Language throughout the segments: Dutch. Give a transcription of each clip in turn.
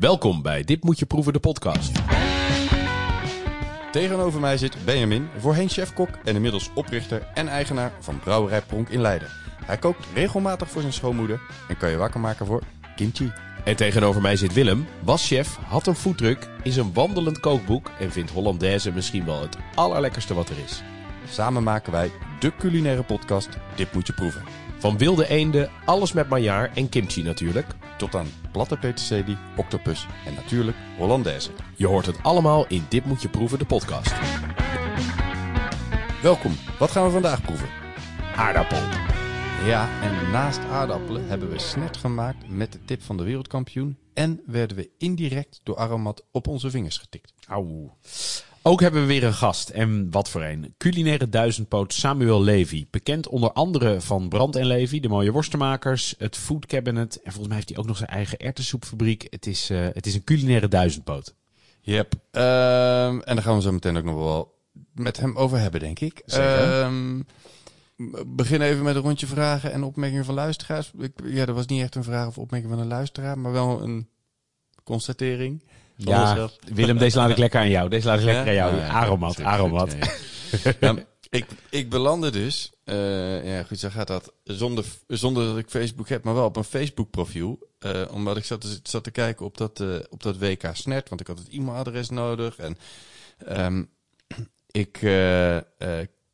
Welkom bij Dit Moet Je Proeven, de podcast. Tegenover mij zit Benjamin, voorheen chefkok en inmiddels oprichter en eigenaar van Brouwerij Pronk in Leiden. Hij kookt regelmatig voor zijn schoonmoeder en kan je wakker maken voor kimchi. En tegenover mij zit Willem, was chef, had een foodtruck, is een wandelend kookboek en vindt Hollandaise misschien wel het allerlekkerste wat er is. Samen maken wij de culinaire podcast Dit Moet Je Proeven. Van wilde eenden, alles met maillard en kimchi natuurlijk. Tot aan platte peterselie, octopus en natuurlijk Hollandaise. Je hoort het allemaal in Dit Moet Je Proeven, de podcast. Welkom, wat gaan we vandaag proeven? Aardappel. Ja, en naast aardappelen hebben we snet gemaakt met de tip van de wereldkampioen. En werden we indirect door Aromat op onze vingers getikt. Auw. Ook hebben we weer een gast. En wat voor een. Culinaire duizendpoot Samuel Levy. Bekend onder andere van Brand en Levy, de mooie worstenmakers, het Food Cabinet. En volgens mij heeft hij ook nog zijn eigen erwtensoepfabriek. Het is, uh, het is een culinaire duizendpoot. Yep. Um, en daar gaan we zo meteen ook nog wel met hem over hebben, denk ik. Zeker. Um, begin even met een rondje vragen en opmerkingen van luisteraars. Ik, ja, dat was niet echt een vraag of opmerking van een luisteraar, maar wel een constatering. Ja, Willem, deze laat ik lekker aan jou. Deze laat ik lekker aan jou. Aromat, aromat. Ja, ik, ik belandde dus, uh, ja goed, zo gaat dat, zonder, zonder dat ik Facebook heb, maar wel op een Facebook profiel. Uh, omdat ik zat, zat te kijken op dat, uh, op dat WK Snert, want ik had het e-mailadres nodig. En um, ik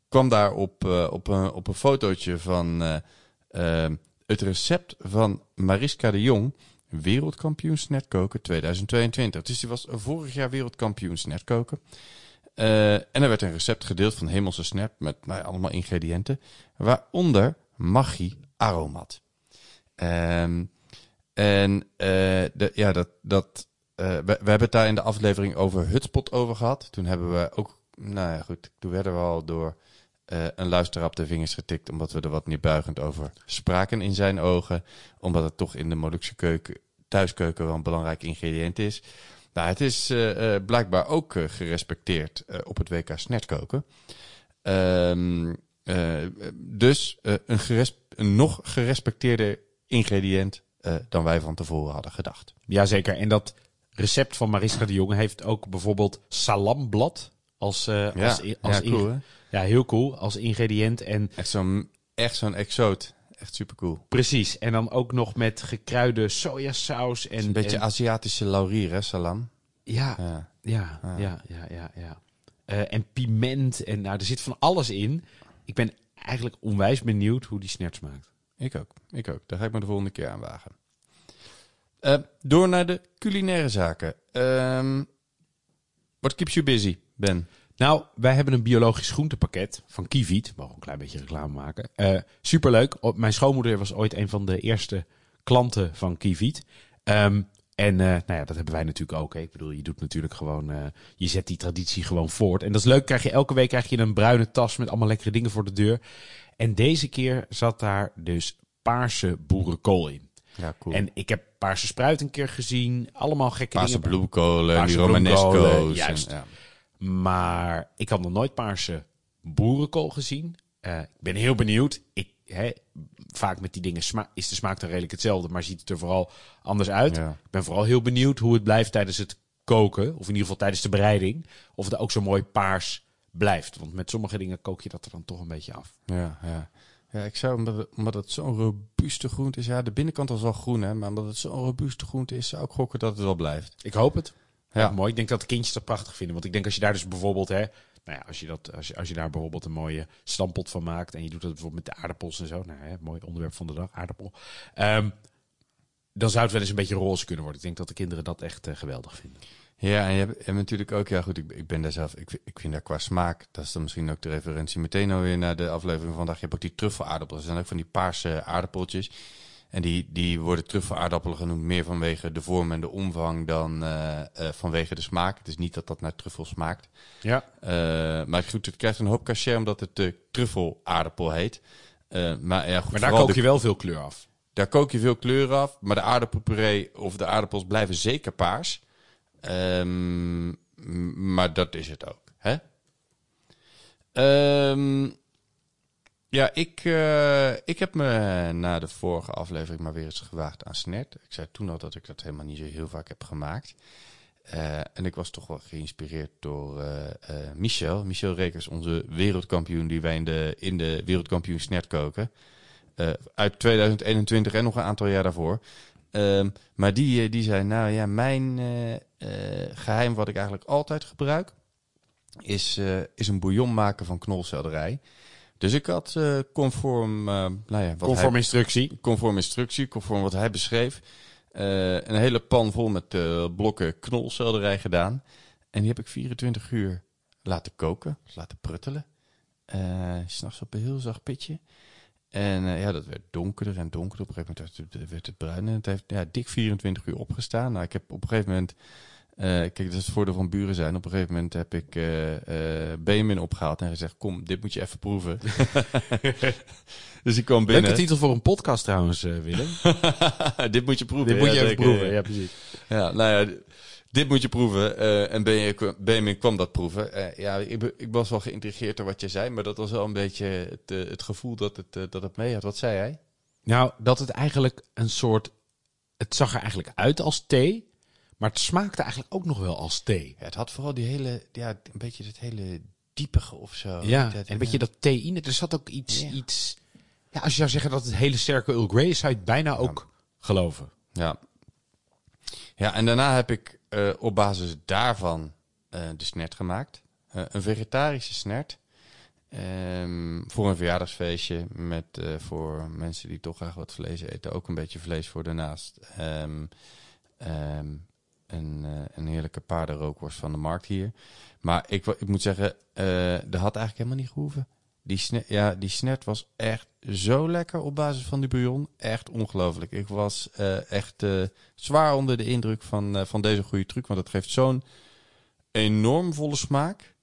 kwam daar op, op, een, op een fotootje van het recept van Mariska de Jong wereldkampioen snetkoken 2022. Dus die was vorig jaar wereldkampioen snetkoken. Uh, en er werd een recept gedeeld van hemelse snap met nou allemaal ingrediënten. Waaronder magie aromat. Um, en uh, de, ja, dat, dat, uh, we, we hebben het daar in de aflevering over Hutspot over gehad. Toen hebben we ook, nou ja goed, toen werden we al door uh, een luisteraar op de vingers getikt. Omdat we er wat neerbuigend over spraken in zijn ogen. Omdat het toch in de Molukse keuken, thuiskeuken wel een belangrijk ingrediënt is. Nou, het is uh, uh, blijkbaar ook uh, gerespecteerd op het WK snetkoken. Um, dus een, geresp een, nog gerespecteerder ingrediënt dan wij van tevoren hadden gedacht. Jazeker. En dat recept van Mariska de Jonge heeft ook bijvoorbeeld salamblad als, ja, als, als ja, cool, hè? Ja, heel cool als ingrediënt. En echt zo'n echt zo'n exoot. Echt super cool. Precies. En dan ook nog met gekruide sojasaus. En, een beetje en... Aziatische laurier, hè, salam? Ja, ja, ja, ja, ja, ja. ja, ja. Uh, en piment. En nou, er zit van alles in. Ik ben eigenlijk onwijs benieuwd hoe die snert smaakt. Ik ook. Ik ook. Daar ga ik me de volgende keer aan wagen. Uh, door naar de culinaire zaken. Um, what keeps you busy, Ben? Nou, wij hebben een biologisch groentepakket van Kivit. Mogen een klein beetje reclame maken. Uh, superleuk. Mijn schoonmoeder was ooit een van de eerste klanten van Kivit. Um, en uh, nou ja, dat hebben wij natuurlijk ook. Hè. Ik bedoel, je doet natuurlijk gewoon, uh, je zet die traditie gewoon voort. En dat is leuk. Krijg je elke week krijg je een bruine tas met allemaal lekkere dingen voor de deur. En deze keer zat daar dus paarse boerenkool in. Ja, cool. En ik heb paarse spruit een keer gezien. Allemaal gekke paarse dingen. bloemkolen, Paarse die romanesco's. bloemkolen, Juist. En, ja. Maar ik had nog nooit paarse boerenkool gezien. Uh, ik ben heel benieuwd. Ik, hè, vaak met die dingen is de smaak dan redelijk hetzelfde, maar ziet het er vooral anders uit. Ja. Ik ben vooral heel benieuwd hoe het blijft tijdens het koken, of in ieder geval tijdens de bereiding, of het ook zo mooi paars blijft. Want met sommige dingen kook je dat er dan toch een beetje af. Ja, ja. Ja, ik zou, omdat het, omdat het zo'n robuuste groente is, ja, de binnenkant was wel groen, hè, maar omdat het zo'n robuuste groente is, zou ik gokken dat het wel blijft. Ik hoop het. Ja. Mooi. Ik denk dat de kindjes dat prachtig vinden. Want ik denk als je daar dus bijvoorbeeld, hè, nou ja, als je, dat, als je, als je daar bijvoorbeeld een mooie stampot van maakt en je doet dat bijvoorbeeld met de aardappels en zo, nou hè, mooi onderwerp van de dag, aardappel. Um, dan zou het wel eens een beetje roze kunnen worden. Ik denk dat de kinderen dat echt uh, geweldig vinden. Ja, en je hebt, hebt natuurlijk ook, ja goed, ik, ik ben daar zelf, ik, ik vind daar qua smaak, dat is dan misschien ook de referentie meteen alweer naar de aflevering van vandaag. Je hebt ook die truffelaardappels, er zijn ook van die paarse aardappeltjes. En die, die worden truffelaardappelen genoemd meer vanwege de vorm en de omvang dan uh, uh, vanwege de smaak. Het is niet dat dat naar truffel smaakt. Ja. Uh, maar goed, het krijgt een hoop cachet omdat het de truffelaardappel heet. maar ja, goed, maar daar kook je de, wel veel kleur af. Daar kook je veel kleur af. Maar de aardappelpuree of de aardappels blijven zeker paars. Um, maar dat is het ook. Hè? Um, Ja, ik, uh, ik heb me na de vorige aflevering maar weer eens gewaagd aan snert. Ik zei toen al dat ik dat helemaal niet zo heel vaak heb gemaakt. Uh, en ik was toch wel geïnspireerd door uh, Michel. Michel Rekers, onze wereldkampioen die wij in de, in de wereldkampioen snert koken. uit 2021 en nog een aantal jaar daarvoor. Ehm, maar die, die zei, nou ja, mijn geheim wat ik eigenlijk altijd gebruik... is, is een bouillon maken van knolselderij... Dus ik had uh, conform, uh, nou ja, wat conform instructie. Conform instructie, conform wat hij beschreef. Uh, een hele pan vol met blokken knolselderij gedaan. En die heb ik 24 uur laten koken, laten pruttelen. S'nachts op een heel zacht pitje. En ja, dat werd donkerder en donkerder. Op een gegeven moment werd het bruin. En het heeft ja, dik 24 uur opgestaan. Nou, ik heb op een gegeven moment kijk, dat is het voordeel van buren zijn. Op een gegeven moment heb ik uh, uh, Benjamin opgehaald en gezegd: Kom, dit moet je even proeven. dus ik kwam binnen. Leuke titel voor een podcast trouwens, Willem. dit moet je proeven. Dit moet je even proeven, ja, precies. Ja, nou ja, dit moet je proeven. en Benjamin kwam dat proeven. ja, ik, ik, was wel geïntrigeerd door wat je zei, maar dat was wel een beetje het, het gevoel dat het, dat het mee had. Wat zei hij? Nou, dat het eigenlijk een soort. Het zag er eigenlijk uit als thee. Maar het smaakte eigenlijk ook nog wel als thee. Ja, het had vooral die hele, ja, een beetje het hele diepige of zo. Ja, en een beetje dat theïne. Er zat ook iets, iets... Ja, als je zou zeggen dat het hele sterke Earl Grey is, zou je het bijna ook geloven. Ja. Ja, en daarna heb ik uh, op basis daarvan uh, de snert gemaakt. Uh, een vegetarische snert. Um, voor een verjaardagsfeestje met voor mensen die toch graag wat vlees eten, ook een beetje vlees voor daarnaast. Um, um, een, uh, een heerlijke paardenrookworst van de markt hier. Maar ik, ik moet zeggen, dat had eigenlijk helemaal niet gehoeven. Die, ja, die snert was echt zo lekker op basis van die bouillon. Echt ongelooflijk. Ik was uh, echt zwaar onder de indruk van, van deze goede truc. Want het geeft zo'n enorm volle smaak.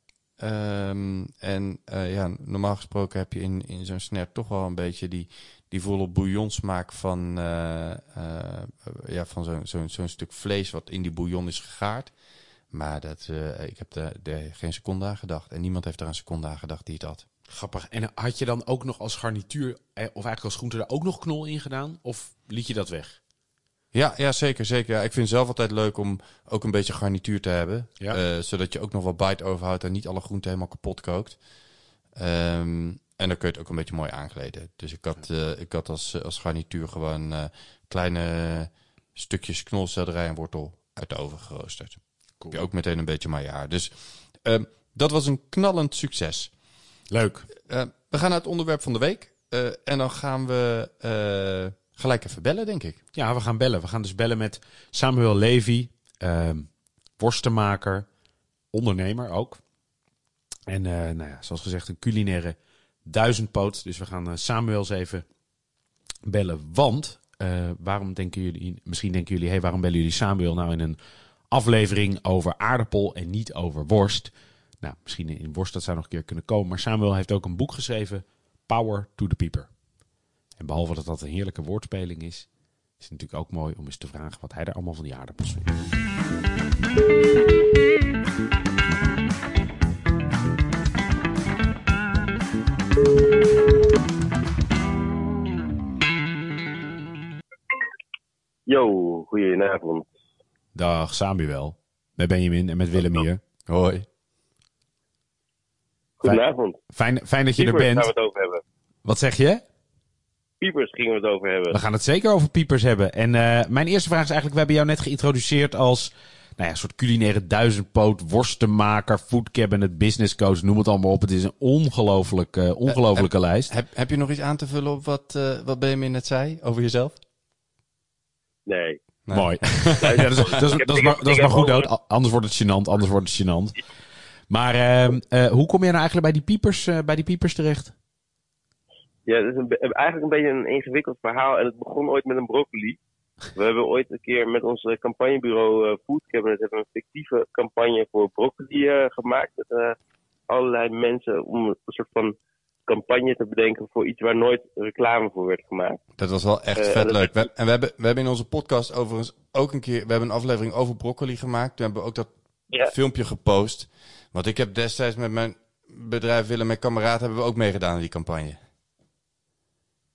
Um, en ja, normaal gesproken heb je in, in zo'n snert toch wel een beetje die, die volle bouillonsmaak van, uh, uh, ja, van zo'n zo, zo stuk vlees wat in die bouillon is gegaard. Maar dat, uh, ik heb er geen seconde aan gedacht. En niemand heeft er een seconde aan gedacht die het had. Grappig. En had je dan ook nog als garnituur, of eigenlijk als groente, daar ook nog knol in gedaan? Of liet je dat weg? Ja, ja zeker. zeker. Ja, ik vind het zelf altijd leuk om ook een beetje garnituur te hebben. Ja. zodat je ook nog wat bite overhoudt en niet alle groenten helemaal kapot kookt. Um, en dan kun je het ook een beetje mooi aankleden. Dus ik had, uh, ik had als, als garnituur gewoon uh, kleine stukjes knolselderij en wortel uit de oven geroosterd. Cool. Ook meteen een beetje maillard. Dus uh, dat was een knallend succes. Leuk. we gaan naar het onderwerp van de week. en dan gaan we gelijk even bellen, denk ik. Ja, we gaan bellen. We gaan dus bellen met Samuel Levy, ehm, worstenmaker, ondernemer ook. En nou ja, zoals gezegd, een culinaire duizendpoot. Dus we gaan uh, Samuel eens even bellen. Want, uh, waarom denken jullie, misschien denken jullie, hey, waarom bellen jullie Samuel nou in een aflevering over aardappel en niet over worst? Nou, misschien in worst dat zou nog een keer kunnen komen. Maar Samuel heeft ook een boek geschreven, Power to the Pieper. En behalve dat dat een heerlijke woordspeling is, is het natuurlijk ook mooi om eens te vragen wat hij er allemaal van die aardappels vindt. Yo, goedenavond. Dag Samuel. Met Benjamin en met Willem hier. Hoi. Goedenavond. Fijn, fijn dat je er bent. gaan we het over hebben. Wat zeg je? Piepers gingen we het over hebben. We gaan het zeker over piepers hebben. En uh, mijn eerste vraag is eigenlijk, we hebben jou net geïntroduceerd als nou ja, een soort culinaire duizendpoot, worstenmaker, food cabinet, business coach, noem het allemaal op. Het is een ongelooflijk, uh, ongelofelijke heb, lijst. Heb, heb je nog iets aan te vullen op wat, uh, wat Benjamin net zei over jezelf? Nee. nee. Mooi. ja, dat, is, dat, is, dat, is maar, dat is maar goed dood. Anders wordt het gênant. Anders wordt het gênant. Maar uh, uh, hoe kom je nou eigenlijk bij die piepers, uh, bij die piepers terecht? Ja, het is een, eigenlijk een beetje een ingewikkeld verhaal. En het begon ooit met een broccoli. We hebben ooit een keer met ons campagnebureau uh, Food Cabinet hebben een fictieve campagne voor broccoli uh, gemaakt. Met uh, allerlei mensen om een soort van campagne te bedenken voor iets waar nooit reclame voor werd gemaakt. Dat was wel echt vet leuk. We, en we hebben, we hebben in onze podcast overigens ook een keer, we hebben een aflevering over broccoli gemaakt. Toen hebben we ook dat ja. filmpje gepost. Want ik heb destijds met mijn bedrijf Willem en kameraad hebben we ook meegedaan in die campagne.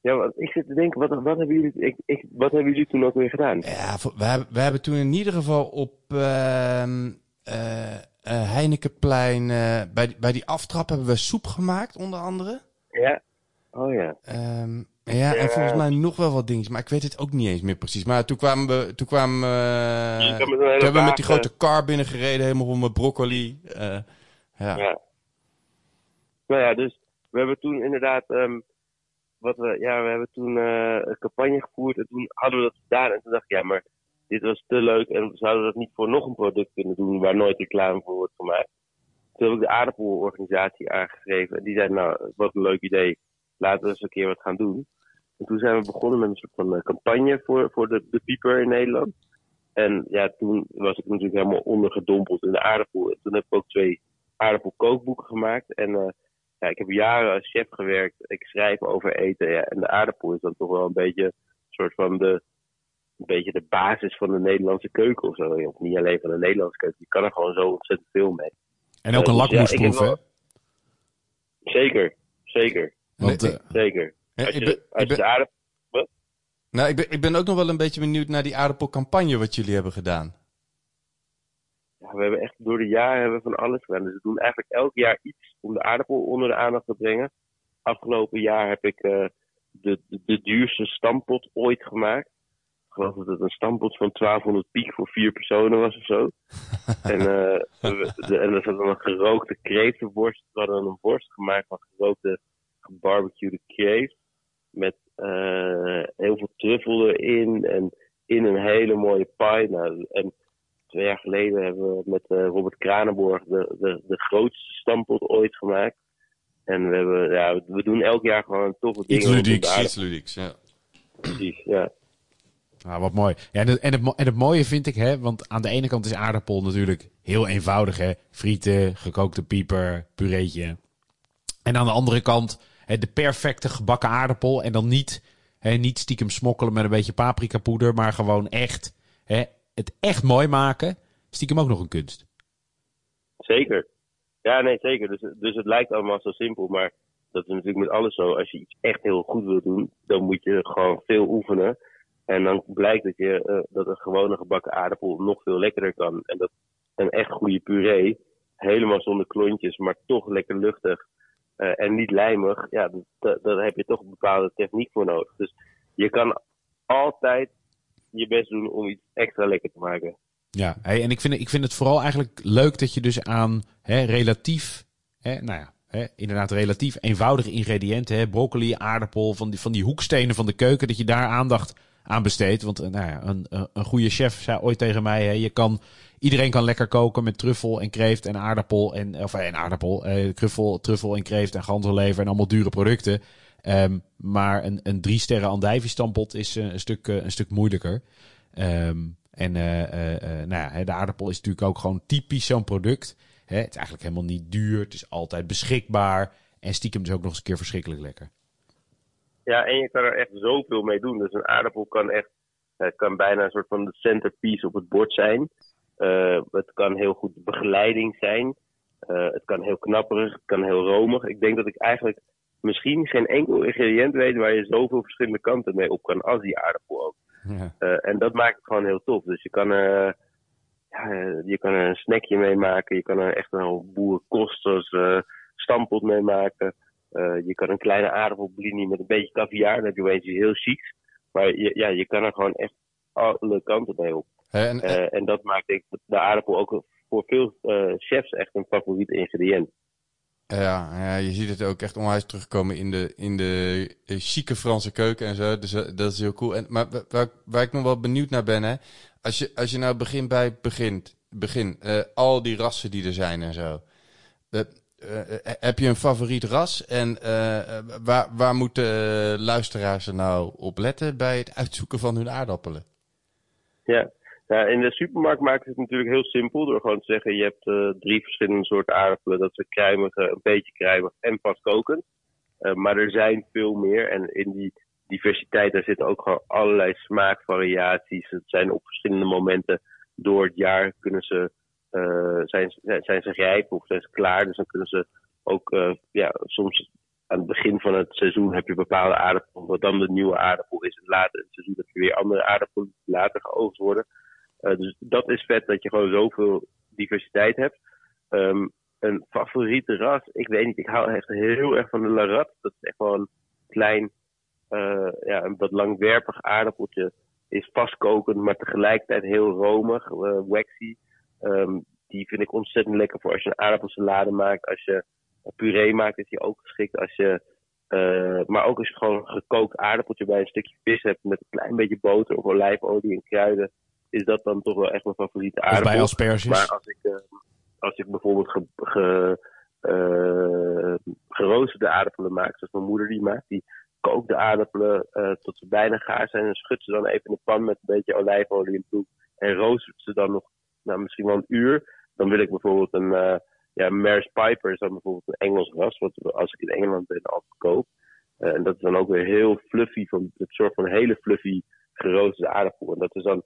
Ja, want ik zit te denken, wat, wat, hebben, jullie, ik, ik, wat hebben jullie toen ook weer gedaan? Ja, we hebben, we hebben toen in ieder geval op ehm, eh, eh, Heinekenplein, eh, bij, die- bij die aftrap hebben we soep gemaakt, onder andere. Ja? Oh ja. Ehm, ja, en volgens mij nog wel wat dingetjes, maar ik weet het ook niet eens meer precies. Maar toen kwamen we, toen kwamen toen hele hebben we met die grote car binnengereden, helemaal rond met broccoli. eh, ja. Ja. Nou ja, dus we hebben toen inderdaad, ehm, wat we, ja, we hebben toen eh, een campagne gevoerd en toen hadden we dat gedaan en toen dacht ik, ja, maar dit was te leuk en zouden we dat niet voor nog een product kunnen doen waar nooit reclame voor wordt gemaakt. Toen heb ik de aardappelorganisatie aangeschreven en die zei, nou, wat een leuk idee, laten we eens een keer wat gaan doen. En toen zijn we begonnen met een soort van eh, campagne voor, voor de, de pieper in Nederland. En ja, toen was ik natuurlijk helemaal ondergedompeld in de aardappel. En toen heb ik ook twee aardappelkookboeken gemaakt. En eh, ja, ik heb jaren als chef gewerkt. Ik schrijf over eten. Ja, en de aardappel is dan toch wel een beetje een soort van de, een beetje de basis van de Nederlandse keuken of zo. Of niet alleen van de Nederlandse keuken. Je kan er gewoon zo ontzettend veel mee. En ook een Eh, dus ja, lakmoesproef, hè? wel- Zeker, zeker, Want zeker. Ik je, ben- als ik je ben- de aardappel... Nou, ik ben, ik ben ook nog wel een beetje benieuwd naar die aardappelcampagne wat jullie hebben gedaan. Ja, we hebben echt door de jaren hebben we van alles gedaan. Dus we doen eigenlijk elk jaar iets om de aardappel onder de aandacht te brengen. Afgelopen jaar heb ik eh, de, de, de duurste stampot ooit gemaakt. Geloof dat het een stampot van 1200 piek voor vier personen was of zo. en, eh, we- de, en er zat dan een gerookte kreeftenworst. We hadden een worst gemaakt van gerookte gebarbecuede kreeft. Met eh, heel veel truffel erin en in een hele mooie pie. Nou, en twee jaar geleden hebben we met eh, Robert Kranenborg de, de, de grootste stampot ooit gemaakt. En we, hebben, ja, we doen elk jaar gewoon toffe dingen. Iets ludieks. Iets ludieks, ja. Precies, ja. Ah, wat mooi. Ja, en, het, en, het, en het mooie vind ik, hè, want aan de ene kant is aardappel natuurlijk heel eenvoudig, hè. Frieten, gekookte pieper, pureetje. En aan de andere kant hè, de perfecte gebakken aardappel. En dan niet, hè, niet stiekem smokkelen met een beetje paprikapoeder, maar gewoon echt hè, het echt mooi maken. Stiekem ook nog een kunst. Zeker. Ja, nee, zeker. Dus, dus het lijkt allemaal zo simpel, maar dat is natuurlijk met alles zo. Als je iets echt heel goed wil doen, dan moet je gewoon veel oefenen. En dan blijkt dat, je, eh, dat een gewone gebakken aardappel nog veel lekkerder kan. En dat een echt goede puree, helemaal zonder klontjes, maar toch lekker luchtig eh, en niet lijmig. Ja, daar heb je toch een bepaalde techniek voor nodig. Dus je kan altijd je best doen om iets extra lekker te maken. Ja, en ik vind, ik vind het vooral eigenlijk leuk dat je dus aan hè, relatief, hè, nou ja, inderdaad relatief eenvoudige ingrediënten, hè, broccoli, aardappel, van die, van die hoekstenen van de keuken, dat je daar aandacht aan besteedt. Want eh, nou ja, een, een, een goede chef zei ooit tegen mij, hè, je kan, iedereen kan lekker koken met truffel en kreeft en aardappel en, of eh, en aardappel, eh, truffel, truffel en kreeft en ganzenlever en allemaal dure producten. Ehm, maar een, een drie sterren andijviestampot is eh, een, stuk, eh, een stuk moeilijker. Ehm, en eh, eh, eh, nou ja, de aardappel is natuurlijk ook gewoon typisch zo'n product. Hè, het is eigenlijk helemaal niet duur. Het is altijd beschikbaar. En stiekem dus ook nog eens een keer verschrikkelijk lekker. Ja, en je kan er echt zoveel mee doen. Dus een aardappel kan echt, het kan bijna een soort van de centerpiece op het bord zijn. Eh, het kan heel goed begeleiding zijn. Eh, het kan heel knapperig, het kan heel romig. Ik denk dat ik eigenlijk misschien geen enkel ingrediënt weet waar je zoveel verschillende kanten mee op kan als die aardappel ook. Ja. Eh, en dat maakt het gewoon heel tof. Dus je kan er, ja, eh, je kan er een snackje mee maken. Je kan er echt een boerenkost eh stampot mee maken. Eh, je kan een kleine aardappelblini met een beetje caviar. Dan heb je opeens heel chics. Maar je, ja, je kan er gewoon echt alle kanten mee op. En, Eh, en dat maakt denk ik de aardappel ook voor veel eh, chefs echt een favoriet ingrediënt. Ja, ja, je ziet het ook echt onwijs terugkomen in de, in de chique Franse keuken en zo. Dus dat is heel cool. En, maar wa- waar, waar ik nog wel benieuwd naar ben, hè. Als je, als je nou begint bij het begin, begin al die rassen die er zijn en zo. Eh, eh, heb je een favoriet ras? En eh, waar, waar moeten luisteraars er nou op letten bij het uitzoeken van hun aardappelen? Ja. in de supermarkt maakt het natuurlijk heel simpel door gewoon te zeggen: je hebt drie verschillende soorten aardappelen. Dat een kruimige, een beetje kruimig en vastkokend. Eh, maar er zijn veel meer en in die diversiteit daar zitten ook gewoon allerlei smaakvariaties. Het zijn op verschillende momenten door het jaar kunnen ze, eh, zijn, zijn ze rijp of zijn ze klaar. Dus dan kunnen ze ook eh, ja, soms aan het begin van het seizoen heb je bepaalde aardappelen, wat dan de nieuwe aardappel is. En later in het seizoen heb je weer andere aardappelen die later geoogst worden. Uh, dus dat is vet dat je gewoon zoveel diversiteit hebt. Um, een favoriete ras, ik weet niet, ik hou echt heel erg van de Larat. Dat is echt wel een klein, uh, ja, een wat langwerpig aardappeltje. Is vastkokend, maar tegelijkertijd heel romig, uh, waxy. Um, die vind ik ontzettend lekker voor als je een aardappelsalade maakt. Als je een puree maakt, is die ook geschikt. Als je, uh, maar ook als je gewoon een gekookt aardappeltje bij een stukje vis hebt met een klein beetje boter of olijfolie en kruiden, is dat dan toch wel echt mijn favoriete aardappel. Of bij asperges. Maar als ik, uh, als ik bijvoorbeeld ge, ge, uh, geroosterde aardappelen maak, zoals mijn moeder die maakt, die kookt de aardappelen tot ze bijna gaar zijn en schudt ze dan even in de pan met een beetje olijfolie en bloed en roostert ze dan nog nou, misschien wel een uur dan wil ik bijvoorbeeld een, uh, ja, Maris Piper is dan bijvoorbeeld een Engels ras, wat als ik in Engeland ben altijd. Uh, en dat is dan ook weer heel fluffy, van, het soort van hele fluffy geroosterde aardappel. En dat is dan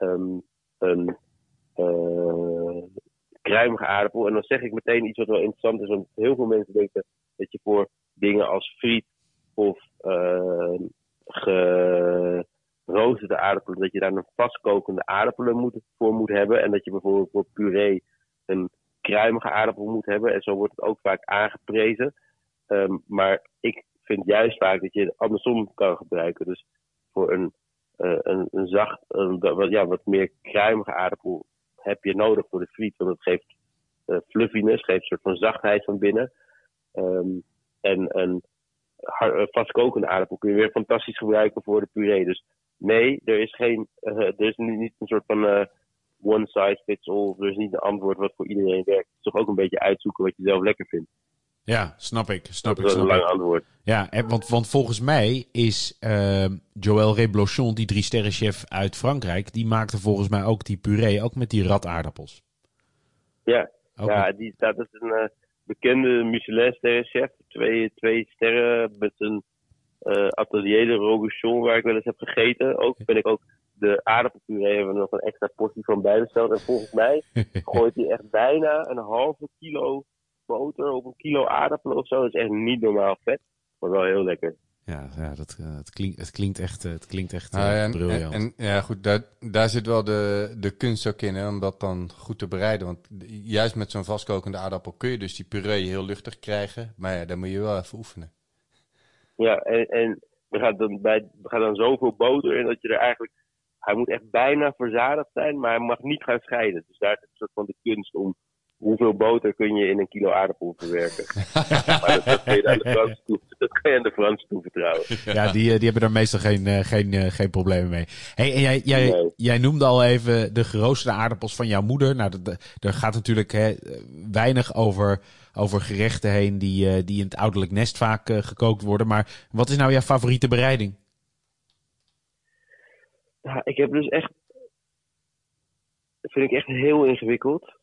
um, een uh, kruimige aardappel. En dan zeg ik meteen iets wat wel interessant is, want heel veel mensen denken dat je voor dingen als friet of uh, geroosterde aardappelen, dat je daar een vastkokende aardappelen moet, voor moet hebben. En dat je bijvoorbeeld voor puree een kruimige aardappel moet hebben. En zo wordt het ook vaak aangeprezen. Um, maar ik vind juist vaak dat je het andersom kan gebruiken. Dus voor een, uh, een, een zacht, wat, ja, wat meer kruimige aardappel heb je nodig voor de friet. Want het geeft uh, fluffiness, geeft een soort van zachtheid van binnen. Um, en een vastkokende aardappel kun je weer fantastisch gebruiken voor de puree. Dus nee, er is geen, uh, er is niet een soort van uh, one size fits all. Er is niet een antwoord wat voor iedereen werkt. Het is toch ook een beetje uitzoeken wat je zelf lekker vindt. Ja, snap ik. Snap dat ik, is een snap lang ik. antwoord. Ja, en, want, want volgens mij is uh, Joël Reblochon, die drie sterrenchef uit Frankrijk, die maakte volgens mij ook die puree, ook met die rataardappels. Ja, Ook ja met- die staat als een uh, bekende Michelin-sterrenchef. Twee, twee sterren met een uh, atelier de Robuchon waar ik wel eens heb gegeten. Ook ben ik ook de aardappelpuree hebben we nog een extra portie van bijbesteld. En volgens mij gooit hij echt bijna een halve kilo boter op een kilo aardappelen of zo. Dat is echt niet normaal vet, maar wel heel lekker. Ja, ja dat, uh, het, klinkt, het klinkt echt, uh, het klinkt echt uh, Nou ja, en, briljant. en, en ja, goed, daar, daar zit wel de, de kunst ook in, hè, om dat dan goed te bereiden. Want juist met zo'n vastkokende aardappel kun je dus die puree heel luchtig krijgen. Maar ja, daar moet je wel even oefenen. Ja, en, en er, gaat dan bij, er gaat dan zoveel boter in dat je er eigenlijk... Hij moet echt bijna verzadigd zijn, maar hij mag niet gaan scheiden. Dus daar is een soort van de kunst om hoeveel boter kun je in een kilo aardappel verwerken. maar dat, kan je aan de toe, dat kan je aan de Fransen toevertrouwen. Ja, die, die hebben daar meestal geen, uh, geen, uh, geen problemen mee. Hey, en jij, jij, Nee. jij noemde al even de geroosterde aardappels van jouw moeder. Nou, er gaat natuurlijk hè, weinig over, over gerechten heen die, eh, die in het ouderlijk nest vaak eh, gekookt worden. Maar wat is nou jouw favoriete bereiding? Ja, ik heb dus echt. Dat vind ik echt heel ingewikkeld.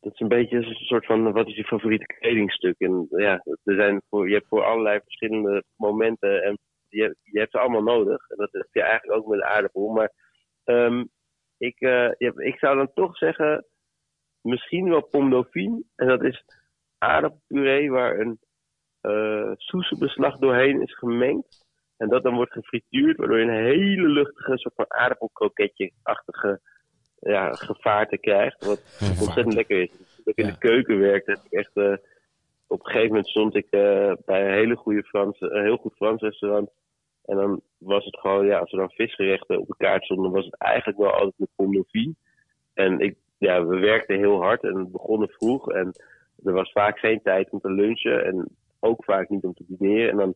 Dat is een beetje een soort van: wat is je favoriete kledingstuk? En ja, er zijn voor, je hebt voor allerlei verschillende momenten en je, je hebt ze allemaal nodig. En dat heb je eigenlijk ook met de aardappel. Maar um, ik, uh, ik zou dan toch zeggen: misschien wel dauphine. En dat is aardappelpuree waar een uh, doorheen is gemengd. En dat dan wordt gefrituurd, waardoor je een hele luchtige soort van aardappelkroketje-achtige ja, gevaarte krijgt. Wat ontzettend lekker is. Toen ik in de keuken werkte, heb ik echt. Uh, op een gegeven moment stond ik uh, bij een hele goede Franse, een heel goed Frans restaurant. En dan was het gewoon, ja, als er dan visgerechten op de kaart stonden, was het eigenlijk wel altijd pomme dauphine. En ik, ja, we werkten heel hard en het begonnen vroeg. En er was vaak geen tijd om te lunchen en ook vaak niet om te dineren. En dan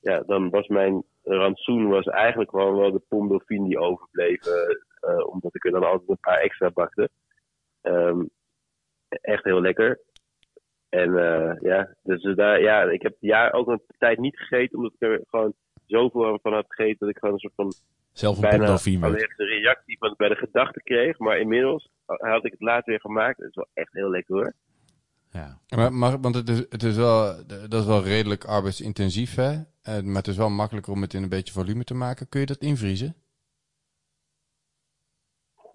ja, dan was mijn rantsoen was eigenlijk gewoon wel de dauphine die overbleven. Uh, omdat ik er dan altijd een paar extra bakte. Um, echt heel lekker. En uh, ja, dus daar, ja, ik heb ja, ook een tijd niet gegeten. Omdat ik er gewoon zoveel van had gegeten. Dat ik gewoon een soort van Zelf een bijna allergische reactie van, bij de gedachte kreeg. Maar inmiddels had ik het later weer gemaakt. Het is wel echt heel lekker hoor. Ja. Maar, maar, want het is, het is wel, dat is wel redelijk arbeidsintensief, hè? Maar het is wel makkelijker om het in een beetje volume te maken. Kun je dat invriezen?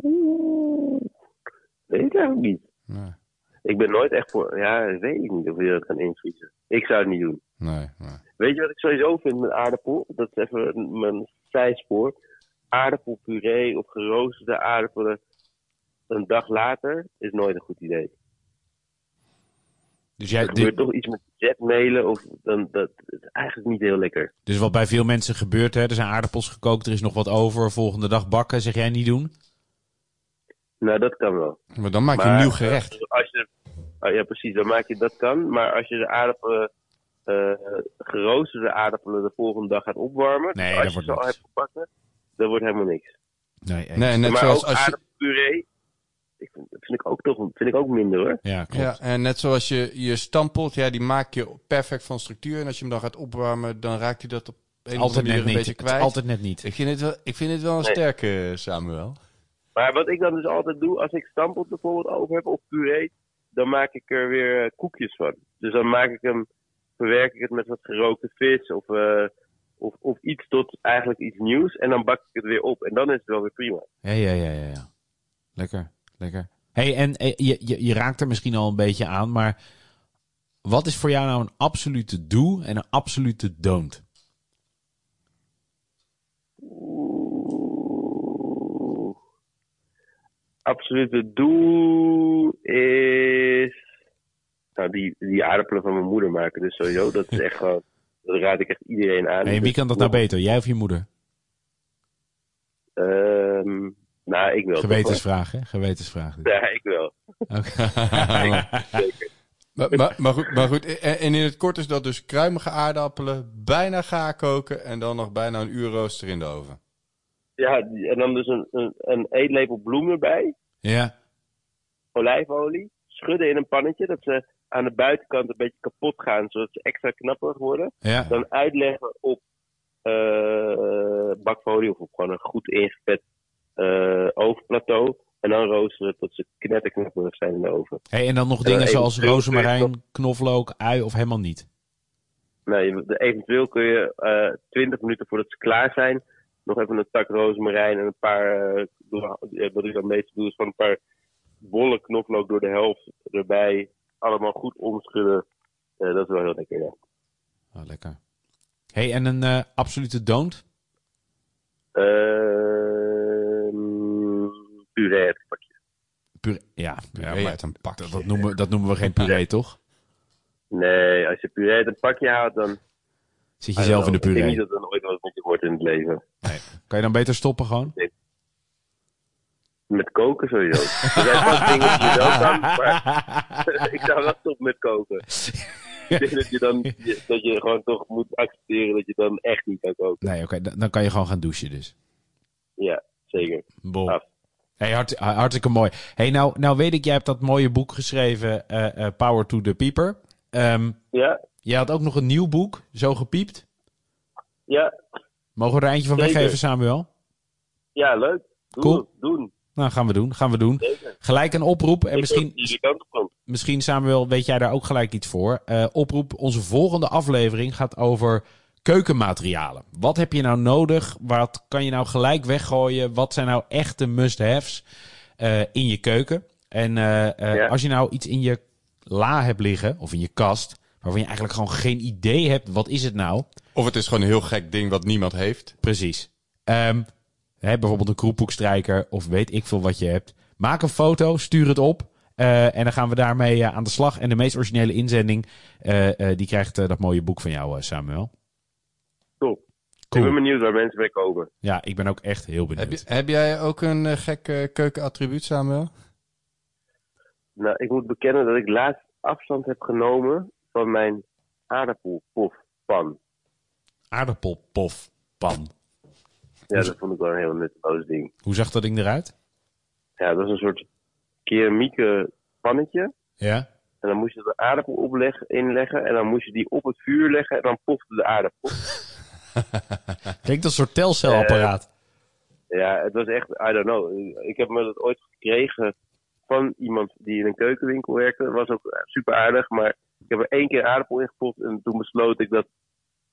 Oeh, weet ik eigenlijk niet. Nee, Ik ben nooit echt voor. Ja, weet ik niet of je dat kan invriezen. Ik zou het niet doen. nee, nee. Weet je wat ik sowieso vind met aardappel? Dat is even mijn zijspoor. Aardappelpuree of geroosterde aardappelen een dag later is nooit een goed idee. Dus, jij, Er gebeurt toch iets met zetmelen of dan, dat is eigenlijk niet heel lekker. dus wat bij veel mensen gebeurt, hè, er zijn aardappels gekookt, er is nog wat over, volgende dag bakken, zeg jij niet doen? Nou, dat kan wel. Maar dan maak je Maar, een nieuw eh, gerecht. Als je, oh, ja, precies, dan maak je dat kan. Maar als je de aardappelen, eh, geroosterde aardappelen de volgende dag gaat opwarmen, Nee, dat als je ze al hebt gebakken, dan wordt helemaal niks. Nee. Nee, net maar zoals ook als je, aardappelpuree, ik vind, dat vind ik ook toch vind ik ook minder hoor. Ja, klopt. ja, en net zoals je je stampot, ja, die maak je perfect van structuur. En als je hem dan gaat opwarmen, dan raakt hij dat op een of andere manier een niet. beetje kwijt. altijd net niet. Ik vind het wel, ik vind het wel een Nee. sterke Samuel. Maar wat ik dan dus altijd doe, als ik stampot bijvoorbeeld over heb of puree, dan maak ik er weer eh, koekjes van. Dus dan maak ik hem, verwerk ik het met wat gerookte vis of, eh, of, of iets tot eigenlijk iets nieuws. En dan bak ik het weer op en dan is het wel weer prima. Ja, ja, ja, ja. ja. Lekker, lekker. hey, en eh, je, je, je raakt er misschien al een beetje aan, maar wat is voor jou nou een absolute do en een absolute don't? Absolute doel is. Nou, die, die aardappelen van mijn moeder maken. Dus sowieso, dat is echt gewoon. Dat raad ik echt iedereen aan. Hey, wie kan dat nou beter, jij of je moeder? Ehm nou, ik wel. Gewetensvraag, hè? Gewetensvraag. dit. Ja, ik wel. Oké. Zeker. Maar, maar, maar goed, maar goed en, en in het kort is dat dus kruimige aardappelen, bijna gaar koken en dan nog bijna een uur rooster in de oven. Ja, en dan dus een, een, een eetlepel bloem erbij. Ja, Olijfolie. Schudden in een pannetje. Dat ze aan de buitenkant een beetje kapot gaan. Zodat ze extra knapperig worden. ja. dan uitleggen op eh, bakfolie of op gewoon een goed ingevet eh ovenplateau. En dan roosteren tot ze knetterknapperig zijn in de oven. Hey, en dan nog En dingen dan zoals rozemarijn, knoflook, ui of helemaal niet? De- eventueel kun je eh 20 minuten voordat ze klaar zijn, nog even een tak rozemarijn en een paar, eh, eh, wat ik dan meestal doe, is van een paar bolle knoflook door de helft erbij. Allemaal goed omschudden. Eh, dat is wel heel lekker, ja. Oh, lekker. Hey, en een eh, absolute don't? Ehm puree het pakje. Pure- ja, ja Puree maar uit een pakje. dat, dat, noemen, we- dat noemen we geen puree, toch? Nee, als je puree uit een pakje houdt, dan... Zit je zelf in de Ik denk niet puree? dat er nooit wat met je wordt in het leven. Kan je dan beter stoppen gewoon? Met koken sowieso. Er zijn wel dingen die je wel kan, maar ik zou wel stoppen met koken. Ik denk dat je dan dat je gewoon toch moet accepteren dat je dan echt niet kan koken. Nee, oké, dan, dan kan je gewoon gaan douchen dus. Ja, zeker. Bol. Af. Hey, hart, hartstikke mooi. Hey, nou, nou weet ik, jij hebt dat mooie boek geschreven, eh, eh, Power to the Pieper. Ehm Ja, jij had ook nog een nieuw boek, Zo Gepiept. ja, Mogen we er eentje van Zeker. weggeven, Samuel? ja, leuk. Doen, Cool. doen. Nou, gaan we doen, gaan we doen. Zeker. Gelijk een oproep. En misschien, misschien, Samuel, weet jij daar ook gelijk iets voor. Eh, oproep, onze volgende aflevering gaat over keukenmaterialen. Wat heb je nou nodig? Wat kan je nou gelijk weggooien? Wat zijn nou echte must-haves eh, in je keuken? En eh, eh, Ja. als je nou iets in je la hebt liggen, of in je kast, waarvan je eigenlijk gewoon geen idee hebt, wat is het nou? Of het is gewoon een heel gek ding wat niemand heeft. Precies. Ehm, hè, bijvoorbeeld een kroephoekstrijker of weet ik veel wat je hebt. Maak een foto, stuur het op. en dan gaan we daarmee aan de slag. En de meest originele inzending, die krijgt dat mooie boek van jou, Samuel. Ik ben benieuwd waar mensen mee komen. Ja, ik ben ook echt heel benieuwd. Heb, je, heb jij ook een eh, gek eh, keukenattribuut, Samuel? Nou, ik moet bekennen dat ik laatst afstand heb genomen van mijn aardappelpofpan. Aardappelpofpan. Ja, dat vond ik wel een heel nutteloos ding. Hoe zag dat ding eruit? Ja, dat is een soort keramieke pannetje. Ja. En dan moest je de aardappel opleggen, inleggen. En dan moest je die op het vuur leggen. En dan pofte de aardappel. Klinkt als een soort telcelapparaat. Ja, het was echt, I don't know. Ik heb me dat ooit gekregen van iemand die in een keukenwinkel werkte. Dat was ook eh, super aardig. Maar ik heb er één keer aardappel in gepoft. En toen besloot ik dat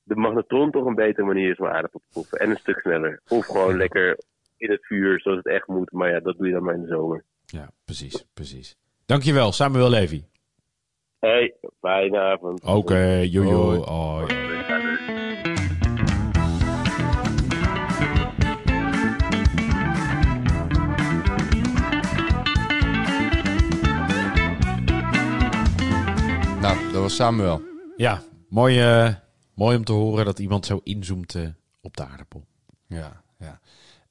de magnetron toch een betere manier is om aardappel te poffen. En een stuk sneller. Of gewoon lekker in het vuur zoals het echt moet. Maar ja, dat doe je dan maar in de zomer. ja, precies, precies. Dankjewel, Samuel Levy. Hey, fijne avond. Oké, jojo. Hoi. Oh, ja. Dat was Samuel. Ja, mooi, eh, mooi om te horen dat iemand zo inzoomt eh, op de aardappel. Ja, ja.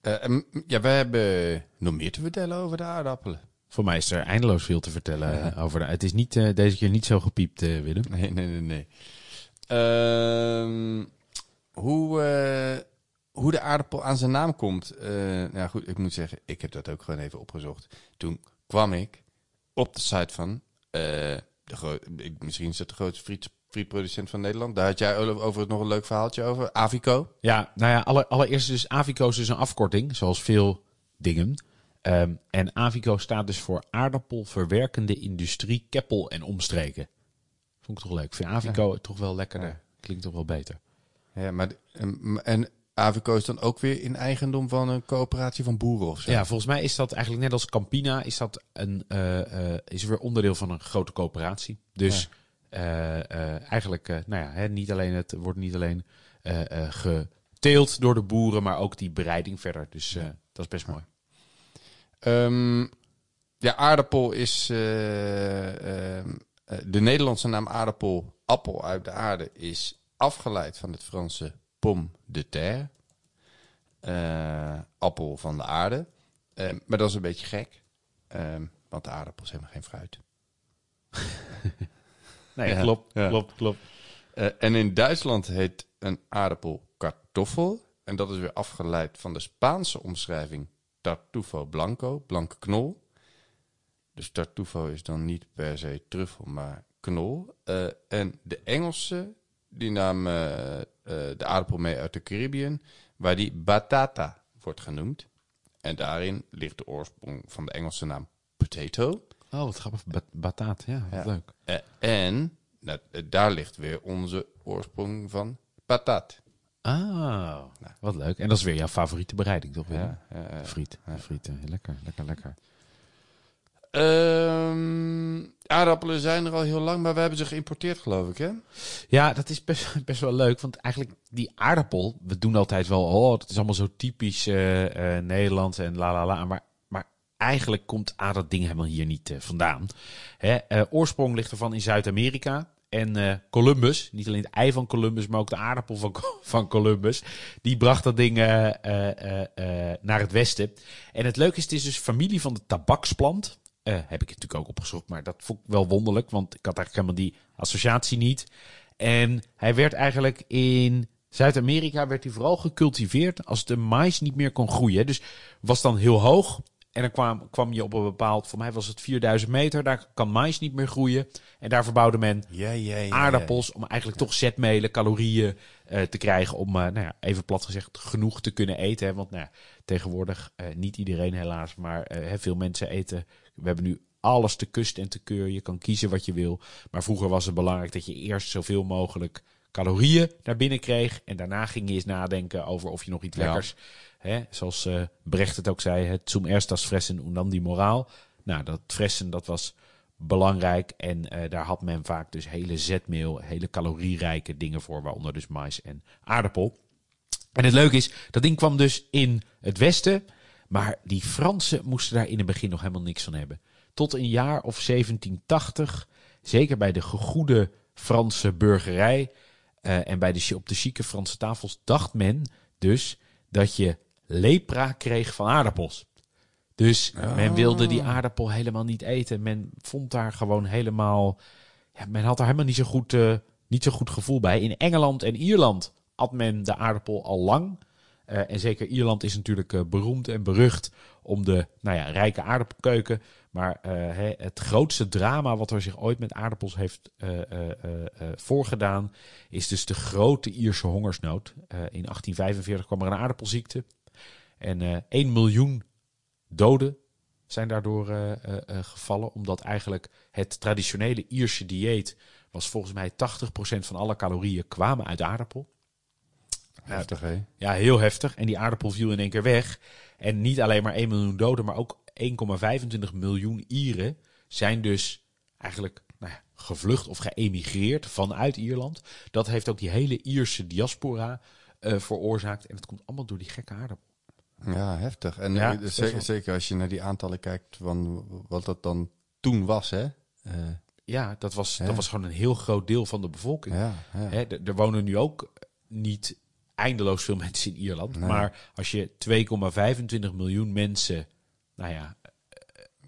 Eh, em, ja, we hebben nog meer te vertellen over de aardappelen. Voor mij is er eindeloos veel te vertellen over de... Het is niet, deze keer niet zo gepiept, Willem. Nee, nee, nee, nee. Ehm, hoe, hoe de aardappel aan zijn naam komt. nou goed, ik moet zeggen, ik heb dat ook gewoon even opgezocht. Toen kwam ik op de site van, de misschien is het de grootste friet, frietproducent van Nederland. Daar had jij over nog een leuk verhaaltje over. Avico. Ja, nou ja, alle, allereerst dus Avico is dus een afkorting, zoals veel dingen. Ehm, en Avico staat dus voor aardappelverwerkende industrie, Keppel en omstreken. Vond ik toch leuk. Vind Avico toch wel lekkerder. Ja. Klinkt toch wel beter. Ja, maar, en, en Avico is dan ook weer in eigendom van een coöperatie van boeren of zo. Ja, volgens mij is dat eigenlijk net als Campina, is dat een, eh, eh, is weer onderdeel van een grote coöperatie. Dus eh, eigenlijk, nou ja, hè, niet alleen het wordt niet alleen geteeld door de boeren, maar ook die bereiding verder. Dus dat is best mooi. Ehm, ja, aardappel is. de Nederlandse naam aardappel, appel uit de aarde, is afgeleid van het Franse pomme de terre. Eh, appel van de aarde. Ehm, maar dat is een beetje gek, ehm, want de aardappel is helemaal geen fruit. Nee, Ja, klopt, ja. klopt, klopt. Eh, en in Duitsland heet een aardappel kartoffel. En dat is weer afgeleid van de Spaanse omschrijving tartufo blanco, blanke knol. Dus tartufo is dan niet per se truffel, maar knol. Eh, en de Engelse, die nam eh, eh, de aardappel mee uit de Caribbean, waar die batata wordt genoemd. En daarin ligt de oorsprong van de Engelse naam potato. Oh, wat grappig. Ba- bataat, ja, wat Ja. leuk. Eh, en nou, eh, daar ligt weer onze oorsprong van patat. Ah, wat leuk. En dat is weer jouw favoriete bereiding, toch? Ja, ja, ja. Friet, friet. eh, lekker, lekker, lekker. Ehm, aardappelen zijn er al heel lang, maar we hebben ze geïmporteerd, geloof ik, hè? Ja, dat is best, wel leuk. Want eigenlijk die aardappel, we doen altijd wel, oh, dat is allemaal zo typisch eh, Nederlands en la la la. Maar, maar eigenlijk komt dat ding helemaal hier niet eh, vandaan. Hè, oorsprong ligt ervan in Zuid-Amerika. En Columbus, niet alleen het ei van Columbus, maar ook de aardappel van, van Columbus. Die bracht dat ding naar het westen. En het leuke is, het is dus familie van de tabaksplant. Eh, heb ik natuurlijk ook opgezocht, maar dat vond ik wel wonderlijk. Want ik had eigenlijk helemaal die associatie niet. En hij werd eigenlijk in Zuid-Amerika werd hij vooral gecultiveerd als de mais niet meer kon groeien. Dus was dan heel hoog. En dan kwam, kwam je op een bepaald, voor mij was het 4000 meter, daar kan mais niet meer groeien. En daar verbouwde men Ja, ja, ja. aardappels om eigenlijk toch zetmelen, calorieën eh, te krijgen. Om, eh, nou ja, even plat gezegd, genoeg te kunnen eten. Hè? Want nou ja, tegenwoordig, niet iedereen helaas, maar veel mensen eten. We hebben nu alles te kust en te keur. Je kan kiezen wat je wil. Maar vroeger was het belangrijk dat je eerst zoveel mogelijk calorieën naar binnen kreeg. En daarna ging je eens nadenken over of je nog iets Ja. lekkers... Hè, zoals eh, Brecht het ook zei, het zum erst das fressen und dan die moraal. Nou, dat fressen, dat was belangrijk. En eh, daar had men vaak dus hele zetmeel, hele calorierijke dingen voor, waaronder dus mais en aardappel. En het leuke is, dat ding kwam dus in het westen, maar die Fransen moesten daar in het begin nog helemaal niks van hebben. Tot een jaar of 1780, zeker bij de gegoede Franse burgerij eh, en bij de, op de chique Franse tafels, dacht men dus dat je lepra kreeg van aardappels. Dus men wilde die aardappel helemaal niet eten. Men vond daar gewoon helemaal. Ja, men had er helemaal niet zo, goed, eh, niet zo goed gevoel bij. In Engeland en Ierland had men de aardappel al lang. Eh, en zeker Ierland is natuurlijk eh, beroemd en berucht om de nou ja, rijke aardappelkeuken. Maar eh, het grootste drama wat er zich ooit met aardappels heeft voorgedaan, is dus de grote Ierse hongersnood. In 1845 kwam er een aardappelziekte. En eh 1 miljoen doden zijn daardoor gevallen. Omdat eigenlijk het traditionele Ierse dieet was volgens mij 80% van alle calorieën kwamen uit aardappel. Heftig, hè? Ja, heel heftig. En die aardappel viel in één keer weg. En niet alleen maar 1 miljoen doden, maar ook 1,25 miljoen Ieren zijn dus eigenlijk nou ja, gevlucht of geëmigreerd vanuit Ierland. Dat heeft ook die hele Ierse diaspora eh, veroorzaakt. En het komt allemaal door die gekke aardappel. Ja, heftig. En Ja, eh, zeker, wel. zeker als je naar die aantallen kijkt van wat dat dan toen was, hè? Eh, Ja, dat was, dat was gewoon een heel groot deel van de bevolking. ja. Hè, er wonen nu ook niet eindeloos veel mensen in Ierland. Nee. Maar als je 2,25 miljoen mensen, nou ja, eh,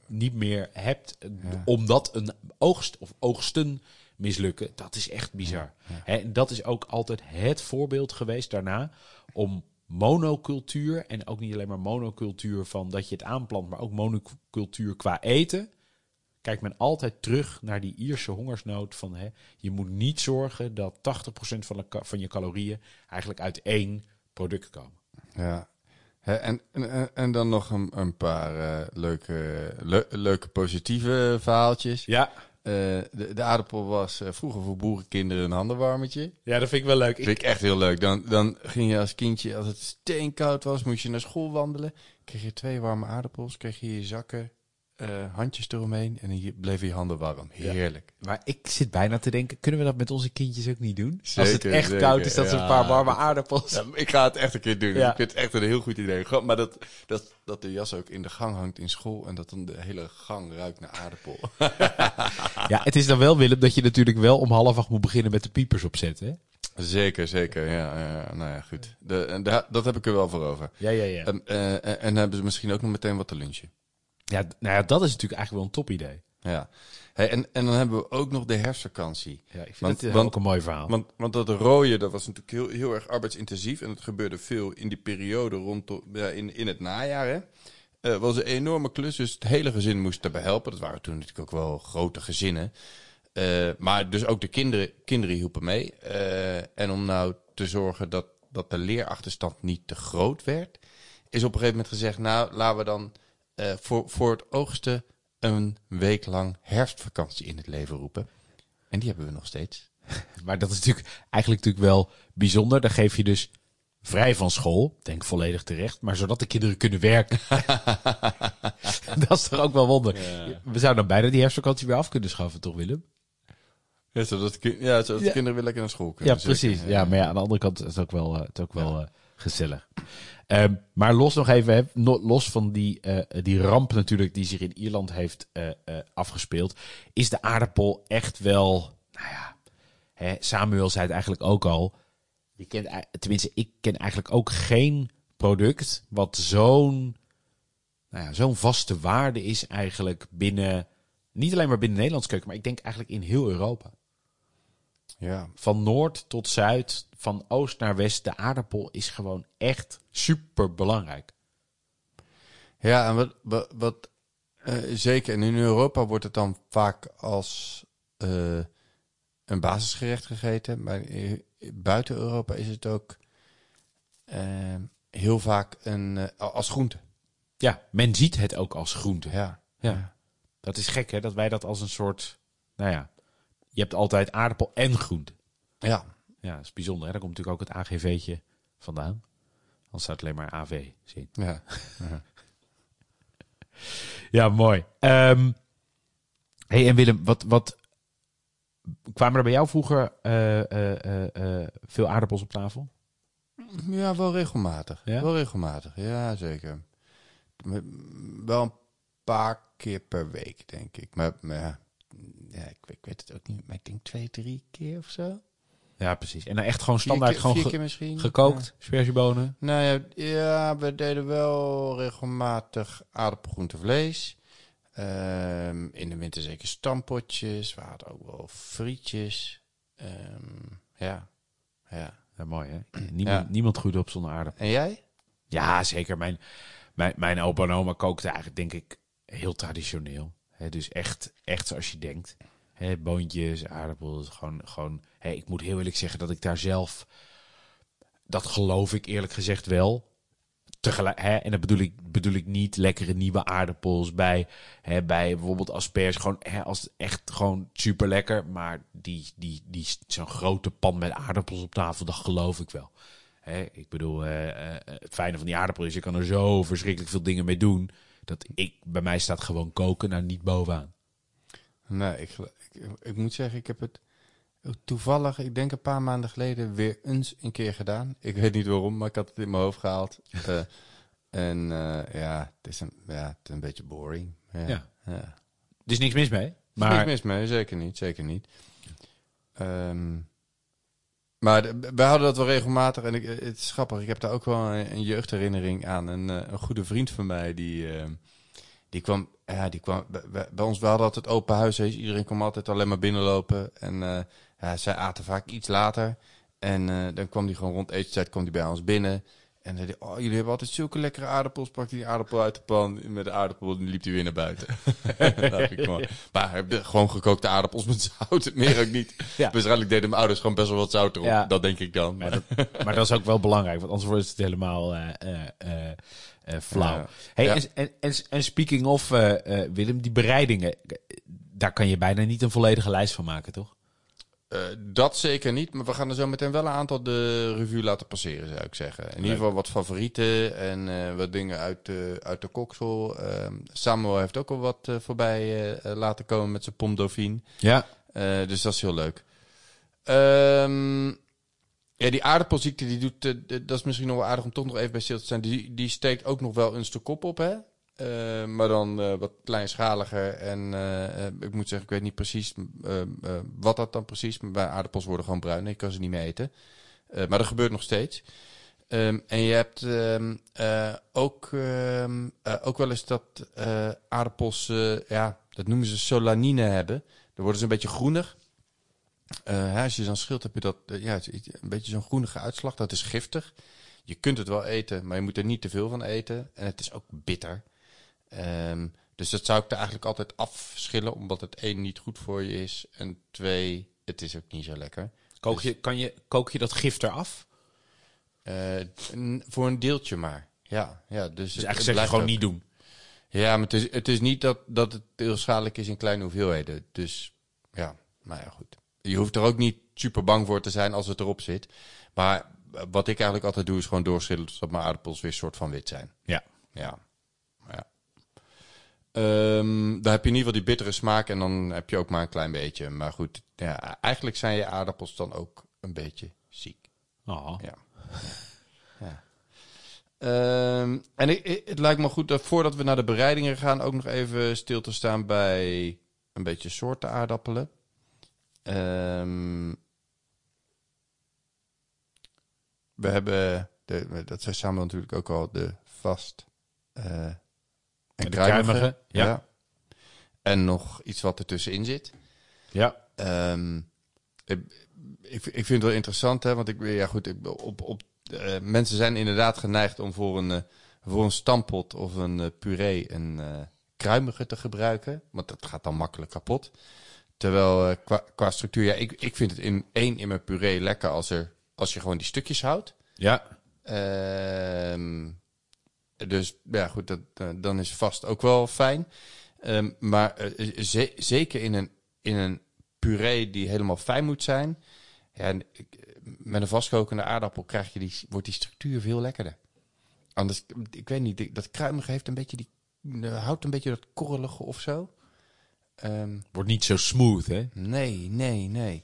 niet meer hebt, Ja. omdat een oogst of oogsten mislukken, dat is echt bizar. En dat is ook altijd het voorbeeld geweest daarna om monocultuur en ook niet alleen maar monocultuur van dat je het aanplant, maar ook monocultuur qua eten kijkt men altijd terug naar die Ierse hongersnood van hè, je moet niet zorgen dat 80% van, de van je calorieën eigenlijk uit één product komen. Ja. Hè, en, en, en dan nog een, een paar eh, leuke, le- leuke positieve verhaaltjes. Ja, Eh, de, de aardappel was eh, vroeger voor boerenkinderen een handenwarmetje. ja dat vind ik wel leuk. vind ik echt heel leuk. Dan, dan ging je als kindje, als het steenkoud was, moest je naar school wandelen. Kreeg je twee warme aardappels, kreeg je je zakken, eh, handjes eromheen en dan bleven je handen warm. Heerlijk. Maar ik zit bijna te denken, kunnen we dat met onze kindjes ook niet doen? Als het echt zeker. koud is, dat ze een paar warme aardappels. Ja, ik ga het echt een keer doen. Ik vind het echt een heel goed idee. Maar dat, dat, dat de jas ook in de gang hangt in school en dat dan de hele gang ruikt naar aardappel. Ja, het is dan wel, Willem, dat je natuurlijk wel om half acht moet beginnen met de piepers opzetten. Hè? zeker, zeker. Ja, ja, nou ja, goed. De, dat heb ik er wel voor over. Ja, ja, ja. En, eh, en, en hebben ze misschien ook nog meteen wat te lunchen. Ja, nou ja, dat is natuurlijk eigenlijk wel een topidee. Ja. Hey, en, en dan hebben we ook nog de herfstvakantie. Ja, ik vind het eh, ook een mooi verhaal. Want, want dat rooien, dat was natuurlijk heel, heel erg arbeidsintensief. En het gebeurde veel in die periode rondom, ja, in, in het najaar. Hè. Eh, was een enorme klus, dus het hele gezin moest daarbij helpen. Dat waren toen natuurlijk ook wel grote gezinnen. Eh, maar dus ook de kinderen, kinderen hielpen mee. En om nou te zorgen dat, dat de leerachterstand niet te groot werd, is op een gegeven moment gezegd: Nou, laten we dan eh, voor, voor het oogsten een week lang herfstvakantie in het leven roepen. En die hebben we nog steeds. Maar dat is natuurlijk eigenlijk natuurlijk wel bijzonder. Dan geef je dus vrij van school, denk volledig terecht, maar zodat de kinderen kunnen werken. dat is toch ook wel wonder. We zouden dan bijna die herfstvakantie weer af kunnen schaffen, toch Willem? Ja, zodat, ja, zodat Ja. de kinderen weer lekker naar school kunnen. Ja, precies. Ja, maar ja, aan de andere kant is het ook wel, eh, het ook wel eh, gezellig. Ehm, maar los nog even, los van die, eh, die ramp natuurlijk die zich in Ierland heeft eh, eh, afgespeeld, is de aardappel echt wel, nou ja, hè, Samuel zei het eigenlijk ook al. Je kent, tenminste, ik ken eigenlijk ook geen product wat zo'n nou ja, zo'n vaste waarde is eigenlijk binnen, niet alleen maar binnen de Nederlandse keuken, maar ik denk eigenlijk in heel Europa Ja. van noord tot zuid, van oost naar west, de aardappel is gewoon echt super belangrijk. Ja, en wat, wat, wat eh, zeker. En in Europa wordt het dan vaak als eh, een basisgerecht gegeten. Maar buiten Europa is het ook eh, heel vaak een, als groente. Ja, men ziet het ook als groente. Ja. Ja. Dat is gek hè, dat wij dat als een soort, nou ja, je hebt altijd aardappel en groente. Ja. Ja, dat is bijzonder hè, daar komt natuurlijk ook het AGV'tje vandaan. Anders staat het alleen maar AV zien. ja. Ja, mooi. Ehm hey, en Willem, wat, wat kwamen er bij jou vroeger eh, eh, eh, veel aardappels op tafel? Ja, wel regelmatig. Ja? Wel regelmatig, ja zeker. Wel een paar keer per week, denk ik. Maar, ja ik, ik weet het ook niet. Maar ik denk twee, drie keer of zo. Ja, precies. En dan echt gewoon standaard keer- gewoon ge- gekookt, sperziebonen. Nou ja, ja, we deden wel regelmatig aardappelgroente vlees. Ehm, in de winter zeker stampotjes. We hadden ook wel frietjes. Ehm, ja, ja. Ja, mooi hè? Niemand, Ja. niemand groeide op zonder aardappel. En jij? Ja, zeker. Mijn, mijn, mijn opa en oma kookten eigenlijk denk ik heel traditioneel. Hè, dus echt, echt zoals je denkt. Hè, boontjes, aardappels, gewoon... gewoon hè, ik moet heel eerlijk zeggen dat ik daar zelf... Dat geloof ik eerlijk gezegd wel. Tegelijk, hè, en dat bedoel ik, bedoel ik niet lekkere nieuwe aardappels bij, hè, bij bijvoorbeeld asperges. Gewoon hè, als echt gewoon super lekker. Maar die, die, die, zo'n grote pan met aardappels op tafel, dat geloof ik wel. Hè, ik bedoel, eh, eh, het fijne van die aardappel is, je kan er zo verschrikkelijk veel dingen mee doen. Dat ik, bij mij staat gewoon koken nou niet bovenaan. Nee, ik, ik, moet zeggen, ik heb het toevallig, ik denk een paar maanden geleden, weer eens een keer gedaan. Ik weet niet waarom, maar ik had het in mijn hoofd gehaald. Eh, en eh, ja, het is een, ja, het is een beetje boring. Ja. Ja. ja. Er is niks mis mee. Maar... Niks mis mee, zeker niet, zeker niet. Ehm, maar wij hadden dat wel regelmatig en ik, het is grappig. Ik heb daar ook wel een, een jeugdherinnering aan. Een, eh, een goede vriend van mij die, ehm, die kwam, ja, die kwam bij, ons. We hadden altijd open huis. dus Iedereen kwam altijd alleen maar binnenlopen en eh, ja, zij aten vaak iets later. En eh, dan kwam hij gewoon rond etenstijd kwam die bij ons binnen. En hij oh, jullie hebben altijd zulke lekkere aardappels. Pakte die aardappel uit de pan met de aardappel en liep hij weer naar buiten. dat vind ik. Maar gewoon gekookte aardappels met zout, meer ook niet. Ja. Waarschijnlijk deden mijn ouders gewoon best wel wat zout erop. Ja. Dat denk ik dan. Maar Maar, dat, maar dat is ook wel belangrijk, want anders wordt het helemaal eh, flauw. Ja. Hey, en, en, en, en speaking of, eh, eh, Willem, die bereidingen, eh, daar kan je bijna niet een volledige lijst van maken, toch? Eh, dat zeker niet, maar we gaan er zo meteen wel een aantal de revue laten passeren, zou ik zeggen. In ieder geval wat favorieten en eh, wat dingen uit de, uit de koksel. Ehm, Samuel heeft ook al wat eh, voorbij eh, eh, laten komen met zijn Pom Dauphine. Ja. Eh, dus dat is heel leuk. Ehm, ja, die aardappelziekte, die doet, eh, dat is misschien nog wel aardig om toch nog even bij stil te staan. Die, die steekt ook nog wel eens de kop op, hè? Eh, maar dan eh, wat kleinschaliger. En ik moet zeggen, ik weet niet precies wat dat dan precies. Maar aardappels worden gewoon bruin. Ik kan ze niet meer eten. Maar dat gebeurt nog steeds. Ehm, en je hebt ehm, eh, ook, ehm, eh, ook wel eens dat aardappels, ja, dat noemen ze solanine hebben. Dan worden ze een beetje groenig. Hè, als je dan schilt, heb je dat, eh, ja, een beetje zo'n groenige uitslag. Dat is giftig. Je kunt het wel eten, maar je moet er niet te veel van eten. En het is ook bitter. Ehm, dus dat zou ik er eigenlijk altijd afschillen, omdat het één niet goed voor je is. En twee, het is ook niet zo lekker. Kook je, kan je, kook je dat gif eraf? Eh, voor een deeltje maar. Ja, ja dus, Dus het- eigenlijk zeg je gewoon ook- niet doen. Ja, maar het is, het is niet dat, dat het heel schadelijk is in kleine hoeveelheden. Dus ja, nou ja, goed. Je hoeft er ook niet super bang voor te zijn als het erop zit. Maar wat ik eigenlijk altijd doe, is gewoon doorschillen totdat mijn aardappels weer soort van wit zijn. Ja. Ja. ja. Ehm, daar heb je in ieder geval die bittere smaak en dan heb je ook maar een klein beetje. Maar goed, ja, eigenlijk zijn je aardappels dan ook een beetje ziek. Oh. Ja. ja. Ehm, en ik, ik- het lijkt me goed dat voordat we naar de bereidingen gaan, ook nog even stil te staan bij een beetje soorten aardappelen. Ehm, we hebben, de, dat zei Samuel natuurlijk ook al, de vast eh en kruimige. ja. En nog iets wat ertussenin zit. Ja. Ehm, ik, ik, ik vind het wel interessant, hè, want ik, ja, goed, ik, op, op, eh, mensen zijn inderdaad geneigd om voor een, eh, voor een stampot of een puree een kruimige te gebruiken, want dat gaat dan makkelijk kapot. Terwijl eh, qua, qua structuur, ja, ik, ik vind het in één in mijn puree lekker als, er, als je gewoon die stukjes houdt. Ja. Ehm, dus ja, goed, dat, eh, dan is vast ook wel fijn. Ehm, maar eh, ze- zeker in een, in een puree die helemaal fijn moet zijn. Ja, en met een vastkokende aardappel krijg je die, wordt die structuur veel lekkerder. Anders, ik weet niet, dat kruimige heeft een beetje die, houdt een beetje dat korrelige of zo. Ehm, Wordt niet zo smooth, hè? Nee, nee, nee.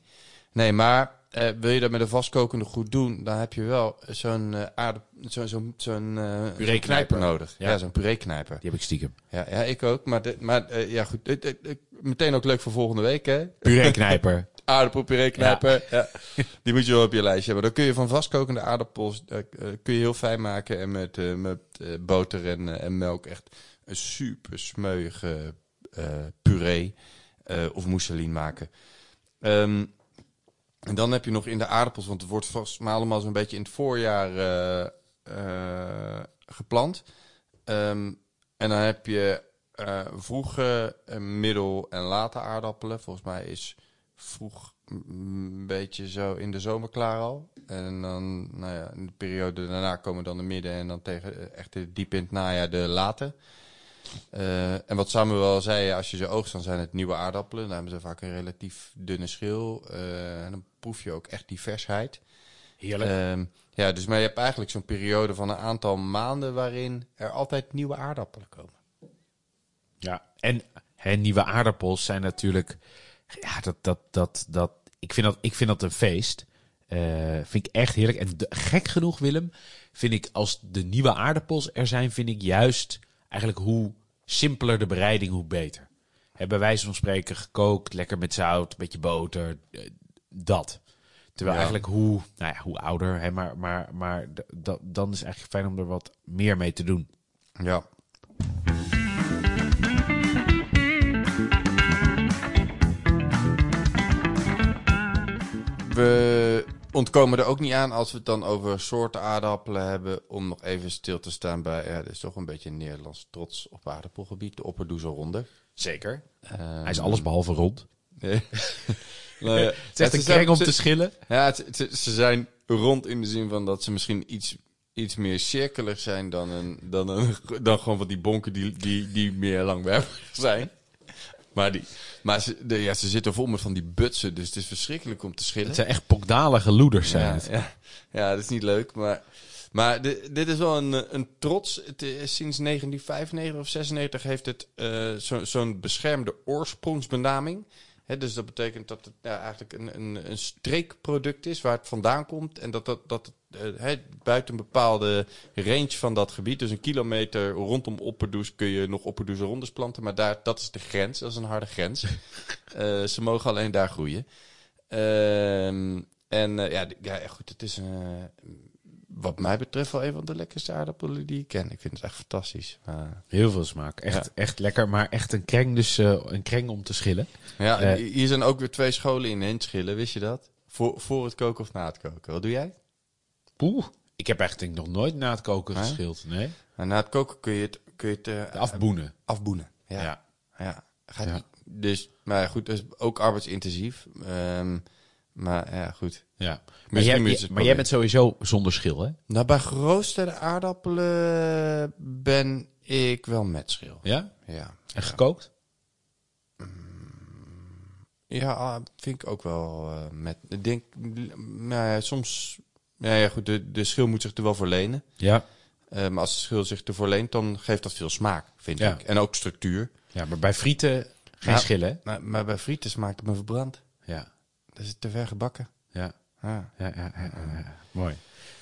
Nee, maar eh, wil je dat met een vastkokende goed doen, dan heb je wel zo'n eh aarde, zo'n zo'n zo'n eh, Pureeknijper. knijper nodig. Ja, Ja. zo'n pureeknijper. Die heb ik stiekem. Ja, ja, ik ook. Maar, maar eh, ja, goed. Meteen ook leuk voor volgende week, hè? Puree-knijper. Aardappelpureeknijper. Ja. Die moet je wel op je lijstje hebben. Dan kun je van vastkokende aardappels eh, eh, kun je heel fijn maken. En met, eh, met eh, boter en, eh, en melk echt een super smeuïge eh, puree eh, of mousseline maken. Ehm, en dan heb je nog in de aardappels, want het wordt vast maar allemaal zo'n beetje in het voorjaar eh, eh, geplant. Ehm, en dan heb je eh, vroege, eh, middel en late aardappelen. Volgens mij is vroeg een beetje zo in de zomer klaar al. En dan, nou ja, in de periode daarna komen dan de midden en dan tegen eh, echt diep in het najaar de late. Eh, en wat Samuel al zei, als je ze oogst, dan zijn het nieuwe aardappelen. Dan hebben ze vaak een relatief dunne schil. eh, en dan proef je ook echt die versheid. Heerlijk. Ehm, ja, dus maar je hebt eigenlijk zo'n periode van een aantal maanden waarin er altijd nieuwe aardappelen komen. ja. En hè, nieuwe aardappels zijn natuurlijk... Ja, dat, dat, dat, dat, ik, vind dat, ik vind dat een feest. Eh, vind ik echt heerlijk. En de- gek genoeg, Willem, vind ik als de nieuwe aardappels er zijn, vind ik juist eigenlijk hoe simpeler de bereiding, hoe beter. Hè, bij wijze van spreken gekookt, lekker met zout, een beetje boter, eh, dat. Terwijl Ja. eigenlijk hoe, nou ja, hoe ouder, hè, maar, maar, maar dat, dan is het eigenlijk fijn om er wat meer mee te doen. Ja. We ontkomen er ook niet aan als we het dan over soorten aardappelen hebben. Om nog even stil te staan bij. Ja, dit is toch een beetje een Nederlands trots op aardappelgebied. De Opperdoezer Ronde. Zeker. Ehm, Hij is alles behalve rond. Nee. Nou ja, Het is echt een kring om ze- te schillen. Ja, het- het- ze zijn rond in de zin van dat ze misschien iets, iets meer cirkelig zijn dan, een, dan, een, dan gewoon van die bonken die, die, die meer langwerpig zijn. Maar, die, maar ze, de, ja, ze zitten vol met van die butsen, dus het is verschrikkelijk om te schillen. Het zijn echt pokdalige loeders zijn ja, het. ja, ja, dat is niet leuk. Maar, maar di- dit is wel een, een trots. Het is, sinds 1995 of 96 heeft het eh, zo- zo'n beschermde oorsprongsbenaming. Dus dat betekent dat het ja, eigenlijk een, een, een streekproduct is waar het vandaan komt. En dat, dat, dat het eh, buiten een bepaalde range van dat gebied, dus een kilometer rondom Opperdoes, kun je nog Opperdoes rondes planten. Maar daar, dat is de grens, dat is een harde grens. Eh, ze mogen alleen daar groeien. Ehm, en eh, ja, ja, goed, het is wat mij betreft wel een van de lekkerste aardappelen die ik ken. Ik vind het echt fantastisch. Maar, Heel veel smaak. Echt, Ja. echt lekker, maar echt een kreng, dus een kreng om te schillen. ja, hier zijn ook weer twee scholen in Henschillen, wist je dat? Voor, voor het koken of na het koken. Wat doe jij? Poeh. Ik heb echt denk ik nog nooit na het koken geschild. Nee. Nou, na het koken kun je het, kun je het eh, De afboenen. afboenen. Ja. Ja. ja. Gaat Ja. niet- Dus, maar ja, goed, dat is ook arbeidsintensief. Ehm, maar ja, goed. Ja. Maar, jij, het maar jij bent sowieso zonder schil, hè? Nou, bij geroosterde aardappelen ben ik wel met schil. Ja? Ja. En gekookt? Ja, ah, vind ik ook wel eh, met. Ik denk, nou ja, soms. Ja, ja, goed, de, de schil moet zich er wel voor lenen. Ja. Eh, maar als de schil zich ervoor leent, dan geeft dat veel smaak, vind Ja. ik. En ook structuur. Ja, maar bij frieten geen Ja. schillen, hè? Maar, bij frieten smaakt het me verbrand. Ja. Dat is te ver gebakken. Ja. Ja, ja, ja, ja. Mooi.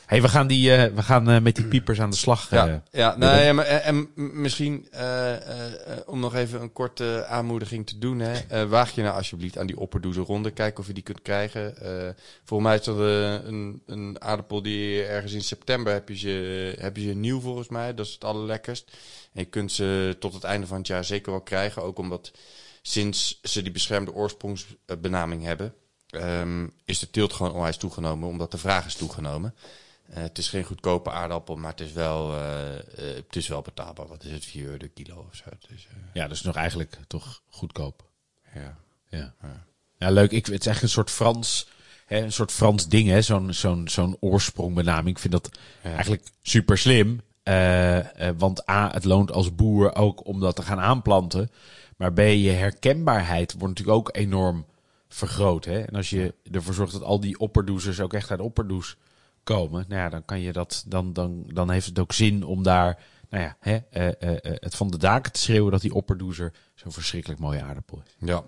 Hey, we gaan, die, eh, we gaan eh, met die piepers aan de slag. Ja, eh. ja nou, ja maar, en, misschien om nog even een korte aanmoediging te doen. Hè. Waag je nou alsjeblieft aan die opperdoeze ronde. Kijk of je die kunt krijgen. Volgens mij is dat een, een aardappel die ergens in september heb je, ze, heb je ze nieuw volgens mij. Dat is het allerlekkerst. En je kunt ze tot het einde van het jaar zeker wel krijgen. Ook omdat sinds ze die beschermde oorsprongsbenaming hebben... ehm, is de teelt gewoon onwijs toegenomen. Omdat de vraag is toegenomen. Eh, het is geen goedkope aardappel, maar het is wel, eh, eh, het is wel betaalbaar. Wat is het, 4 euro de kilo of zo? Dus, ja, dus nog eigenlijk toch goedkoop. ja. Ja. Ja. Ja, leuk. Ik, het is echt een soort Frans, hè, een soort Frans ding, hè? Zo'n zo'n zo'n oorsprongbenaming. Ik vind dat Ja. eigenlijk super slim. Want A, het loont als boer ook om dat te gaan aanplanten. Maar B, je herkenbaarheid wordt natuurlijk ook enorm vergroot. Hè? En als je ervoor zorgt dat al die opperdoezers ook echt uit opperdoes komen, nou ja, dan kan je dat, dan, dan, dan heeft het ook zin om daar, nou ja, hè, eh, eh, eh, het van de daken te schreeuwen dat die opperdoezer zo'n verschrikkelijk mooie aardappel is. Ja.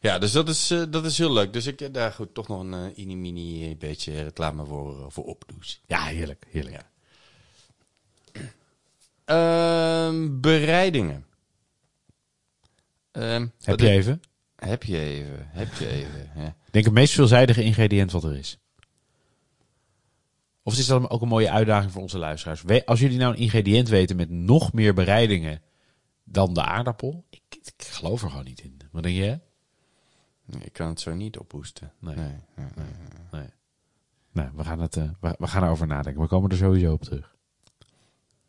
Ja, dus dat is, dat is heel leuk. Dus ik heb daar goed toch nog een mini-mini beetje reclame voor, voor opdoes. Ja, heerlijk, heerlijk. Ja. Ehm, bereidingen. Ehm, Heb je even? Heb je even, heb je even. Ja. Ik denk het meest veelzijdige ingrediënt wat er is. Of is dat ook een mooie uitdaging voor onze luisteraars? Als jullie nou een ingrediënt weten met nog meer bereidingen dan de aardappel, ik, ik geloof er gewoon niet in. Wat denk je? Nee, Ik kan het zo niet ophoesten. Nee. Nee, nee, nee. Nee. Nou, we gaan, het, eh, we, we gaan erover nadenken. We komen er sowieso op terug.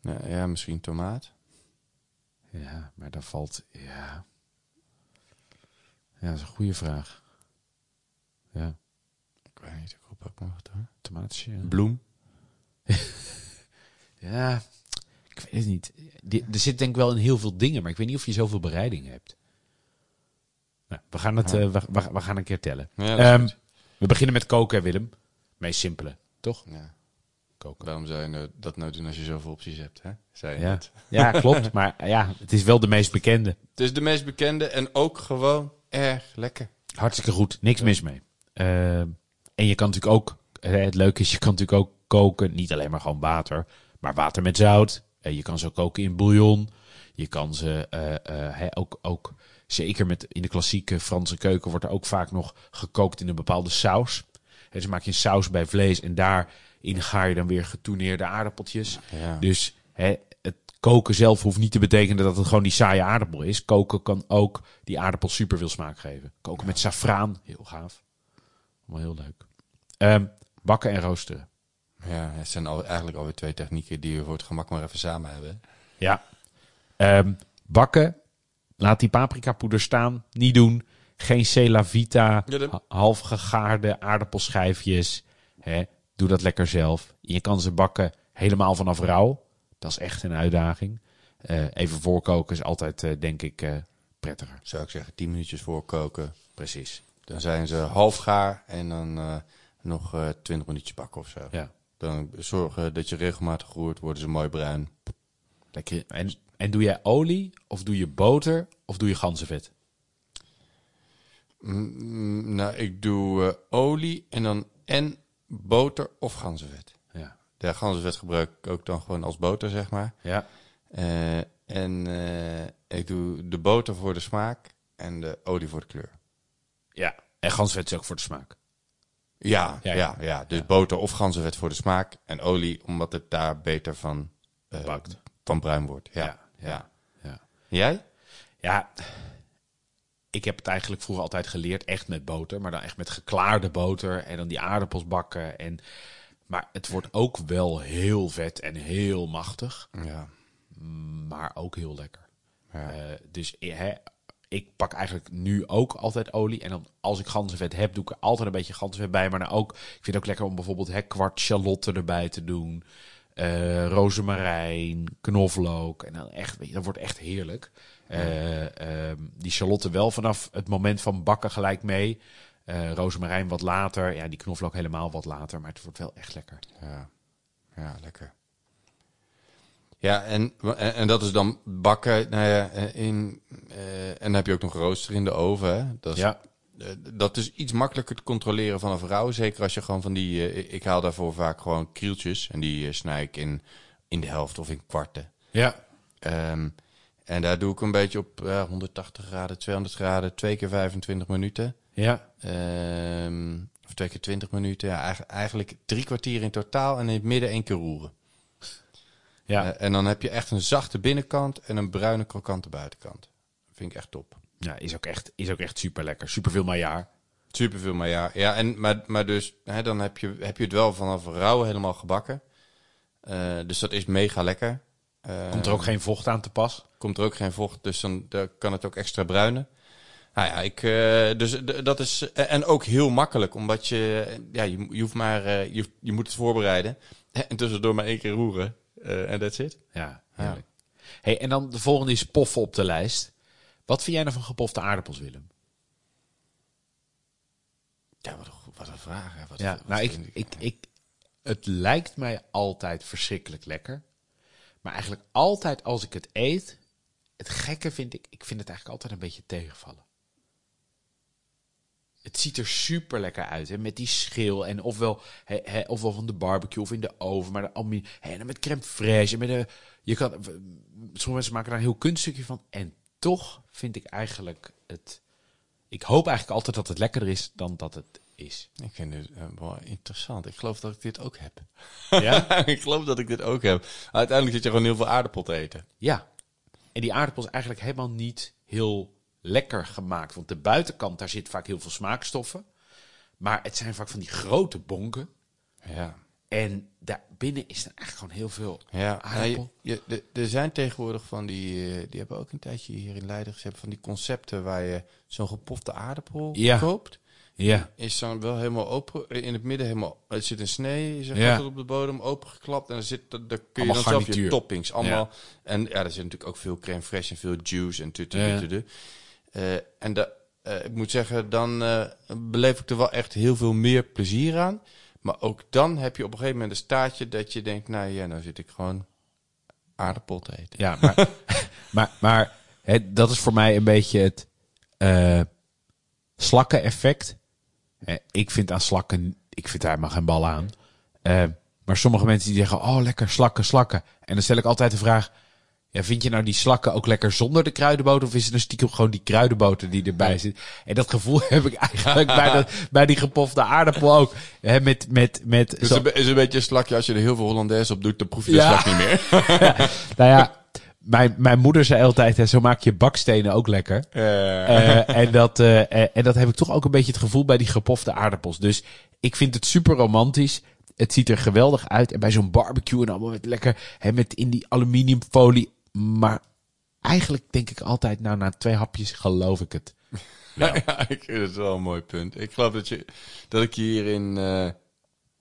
Ja, ja, misschien tomaat. Ja, maar daar valt. Ja. Ja, dat is een goede vraag. Ja, Ik weet niet, ik hoop ook nog wat hoor. tomaatje. ja. Bloem. Ja, ik weet het niet. Er zit denk ik wel in heel veel dingen, maar ik weet niet of je zoveel bereiding hebt. Nou, we, gaan het, Ja. eh, we, we, we gaan een keer tellen. Ja, Ehm, we beginnen met koken, Willem. Meest simpele, toch? Ja. koken. Waarom zou je nou- dat nou doen als je zoveel opties hebt, hè? Zei je Ja. net. Ja, klopt. Maar ja, het is wel de meest bekende. Het is de meest bekende en ook gewoon erg lekker. Hartstikke goed. Niks mis mee. Eh, en je kan natuurlijk ook... eh, het leuke is, je kan natuurlijk ook koken. Niet alleen maar gewoon water. Maar water met zout. Eh, je kan ze ook koken in bouillon. Je kan ze eh, eh, ook... ook Zeker met, in de klassieke Franse keuken wordt er ook vaak nog gekookt in een bepaalde saus. Hè, dus maak je een saus bij vlees en daarin ga je dan weer getoeneerde aardappeltjes. Ja. Dus het koken zelf hoeft niet te betekenen dat het gewoon die saaie aardappel is. Koken kan ook die aardappel super veel smaak geven. Koken met safraan, heel gaaf. Allemaal heel leuk. Ehm, bakken en roosteren. Ja, het zijn al, eigenlijk alweer twee technieken die we voor het gemak maar even samen hebben. Ja. Ehm, bakken, laat die paprikapoeder staan. Niet doen. Geen Cela Vita, Ja, half gegaarde aardappelschijfjes. Hè, doe dat lekker zelf. Je kan ze bakken helemaal vanaf rauw. Dat is echt een uitdaging. Eh, even voorkoken is altijd, eh, denk ik, eh, prettiger. Zou ik zeggen, 10 minuutjes voorkoken. Precies. Dan zijn ze half gaar en dan eh, nog eh 20 minuutjes bakken of zo. Ja. Dan zorgen dat je regelmatig roert, worden ze mooi bruin. Lekker. En, en doe jij olie of doe je boter of doe je ganzenvet? Mm, nou, ik doe eh, olie en dan en boter of ganzenvet. Ja. De ganzenvet gebruik ik ook dan gewoon als boter, zeg maar. Ja. Eh, en eh, ik doe de boter voor de smaak en de olie voor de kleur. Ja. En ganzenvet is ook voor de smaak. Ja, Ja, ja, ja. ja. Dus boter of ganzenvet voor de smaak en olie omdat het daar beter van, eh, Bakt. van bruin wordt. Ja, Ja, ja. Jij? Ja, ik heb het eigenlijk vroeger altijd geleerd, echt met boter, maar dan echt met geklaarde boter en dan die aardappels bakken. En, maar het wordt ook wel heel vet en heel machtig, Ja. maar ook heel lekker. Ja. Eh, dus hè, ik pak eigenlijk nu ook altijd olie. En dan als ik ganzenvet heb, doe ik er altijd een beetje ganzenvet bij. Maar dan ook, ik vind het ook lekker om bijvoorbeeld hè, kwart shalotte erbij te doen. eh rozemarijn, knoflook. En dan echt, weet je, dat wordt echt heerlijk. Eh, ehm, die shalotte wel vanaf het moment van bakken gelijk mee. Eh rozemarijn wat later. Ja, die knoflook helemaal wat later. Maar het wordt wel echt lekker. Ja, ja lekker. Ja, en, en, en dat is dan bakken. Nou ja, in, eh, en dan heb je ook nog rooster in de oven. Hè? Dat, is, Ja, eh, dat is iets makkelijker te controleren van een vrouw. Zeker als je gewoon van die... eh, ik haal daarvoor vaak gewoon krieltjes. En die snij ik in, in de helft of in kwarten. ja, Ehm, en daar doe ik een beetje op eh, 180 graden, 200 graden, twee keer 25 minuten. ja. Ehm, of twee keer 20 minuten. Ja, eigenlijk, eigenlijk drie kwartier in totaal en in het midden één keer roeren. Ja. Eh, en dan heb je echt een zachte binnenkant en een bruine krokante buitenkant. Dat vind ik echt top. ja is, ook echt, is ook echt super lekker. Super veel maillard. Super veel, maar ja. en, maar, maar dus, hè, dan heb je, heb je het wel vanaf rauw helemaal gebakken. Eh, dus dat is mega lekker. Eh, Komt er ook geen vocht aan te pas? komt er ook geen vocht, dus dan, dan kan het ook extra bruinen. Nou ja, ik, eh, dus dat is en ook heel makkelijk, omdat je, ja, je, je hoeft maar, eh, je, je moet het voorbereiden en tussendoor maar één keer roeren en that's it. Ja, heerlijk. Hey, en dan de volgende is poffen op de lijst. Wat vind jij nou van gepofte aardappels, Willem? Ja, wat een, wat een vraag. Hè. Wat, Ja, wat nou, ik, ik, ik, het lijkt mij altijd verschrikkelijk lekker. Maar eigenlijk altijd als ik het eet, het gekke vind ik, ik vind het eigenlijk altijd een beetje tegenvallen. Het ziet er super lekker uit, hè, met die schil. En ofwel, ofwel van de barbecue of in de oven. Maar hè, en met crème fraîche. En met de, je kan, sommige mensen maken daar een heel kunststukje van. En toch vind ik eigenlijk het... Ik hoop eigenlijk altijd dat het lekkerder is dan dat het is. Ik vind het eh, wel interessant. Ik geloof dat ik dit ook heb. Ja? ik geloof dat ik dit ook heb. Uiteindelijk zit je gewoon heel veel aardappel te eten. Ja. En die aardappel is eigenlijk helemaal niet heel lekker gemaakt. Want de buitenkant, daar zit vaak heel veel smaakstoffen. Maar het zijn vaak van die grote bonken. Ja. En daarbinnen is er eigenlijk gewoon heel veel Ja, aardappel. er zijn tegenwoordig van die, eh, die hebben ook een tijdje hier in Leiden gezet, van die concepten waar je zo'n gepofte aardappel Ja. koopt. Ja. Is dan wel helemaal open, in het midden helemaal, er zit een snee, zeg Ja. op de bodem, opengeklapt. En er zit, daar kun je Allemaal dan zelf je garnituur. toppings, allemaal. En ja, er zit natuurlijk ook veel crème fraîche en veel juice en tutu. Eh, en da, eh, ik moet zeggen, dan eh, beleef ik er wel echt heel veel meer plezier aan. Maar ook dan heb je op een gegeven moment een staartje dat je denkt, nou ja, nou zit ik gewoon aardappel te eten. Ja, maar, maar, maar hè, dat is voor mij een beetje het slakken-effect. Ik vind aan slakken, ik vind daar helemaal geen bal aan. Maar sommige mensen die zeggen, oh lekker slakken, slakken. En dan stel ik altijd de vraag, ja, vind je nou die slakken ook lekker zonder de kruidenboter? Of is het een stiekem gewoon die kruidenboter die erbij zit? En dat gevoel heb ik eigenlijk bij, dat, bij die gepofte aardappel ook. Hè, met, met, met, Het is, zo- een, be- is een beetje een slakje, als je er heel veel Hollandaise op doet, dan proef je de Ja. slak niet meer. nou ja, mijn, mijn moeder zei altijd, hè, zo maak je bakstenen ook lekker. Eh, en, dat, eh, en dat heb ik toch ook een beetje het gevoel bij die gepofte aardappels. Dus ik vind het super romantisch. Het ziet er geweldig uit. En bij zo'n barbecue en allemaal met lekker hè, met in die aluminiumfolie. Maar eigenlijk denk ik altijd, nou na twee hapjes geloof ik het. Ja, ik vind het wel een mooi punt. Ik geloof dat, je, dat ik je hierin eh,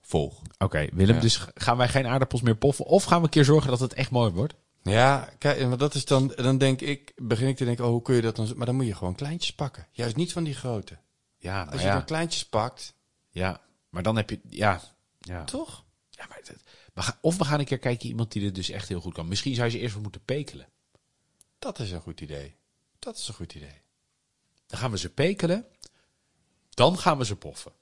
volg. Oké, Willem, Ja. dus gaan wij geen aardappels meer poffen? Of gaan we een keer zorgen dat het echt mooi wordt? Ja, kijk, maar dat is dan, dan denk ik, begin ik te denken, oh, hoe kun je dat dan, maar dan moet je gewoon kleintjes pakken. Juist niet van die grote. Ja, Als je ja, dan kleintjes pakt, ja, maar dan heb je, ja, ja. toch? Ja, maar dat- we of we gaan een keer kijken iemand die dit dus echt heel goed kan. Misschien zou je eerst wel moeten pekelen. Dat is een goed idee. Dat is een goed idee. Dan gaan we ze pekelen. Dan gaan we ze poffen.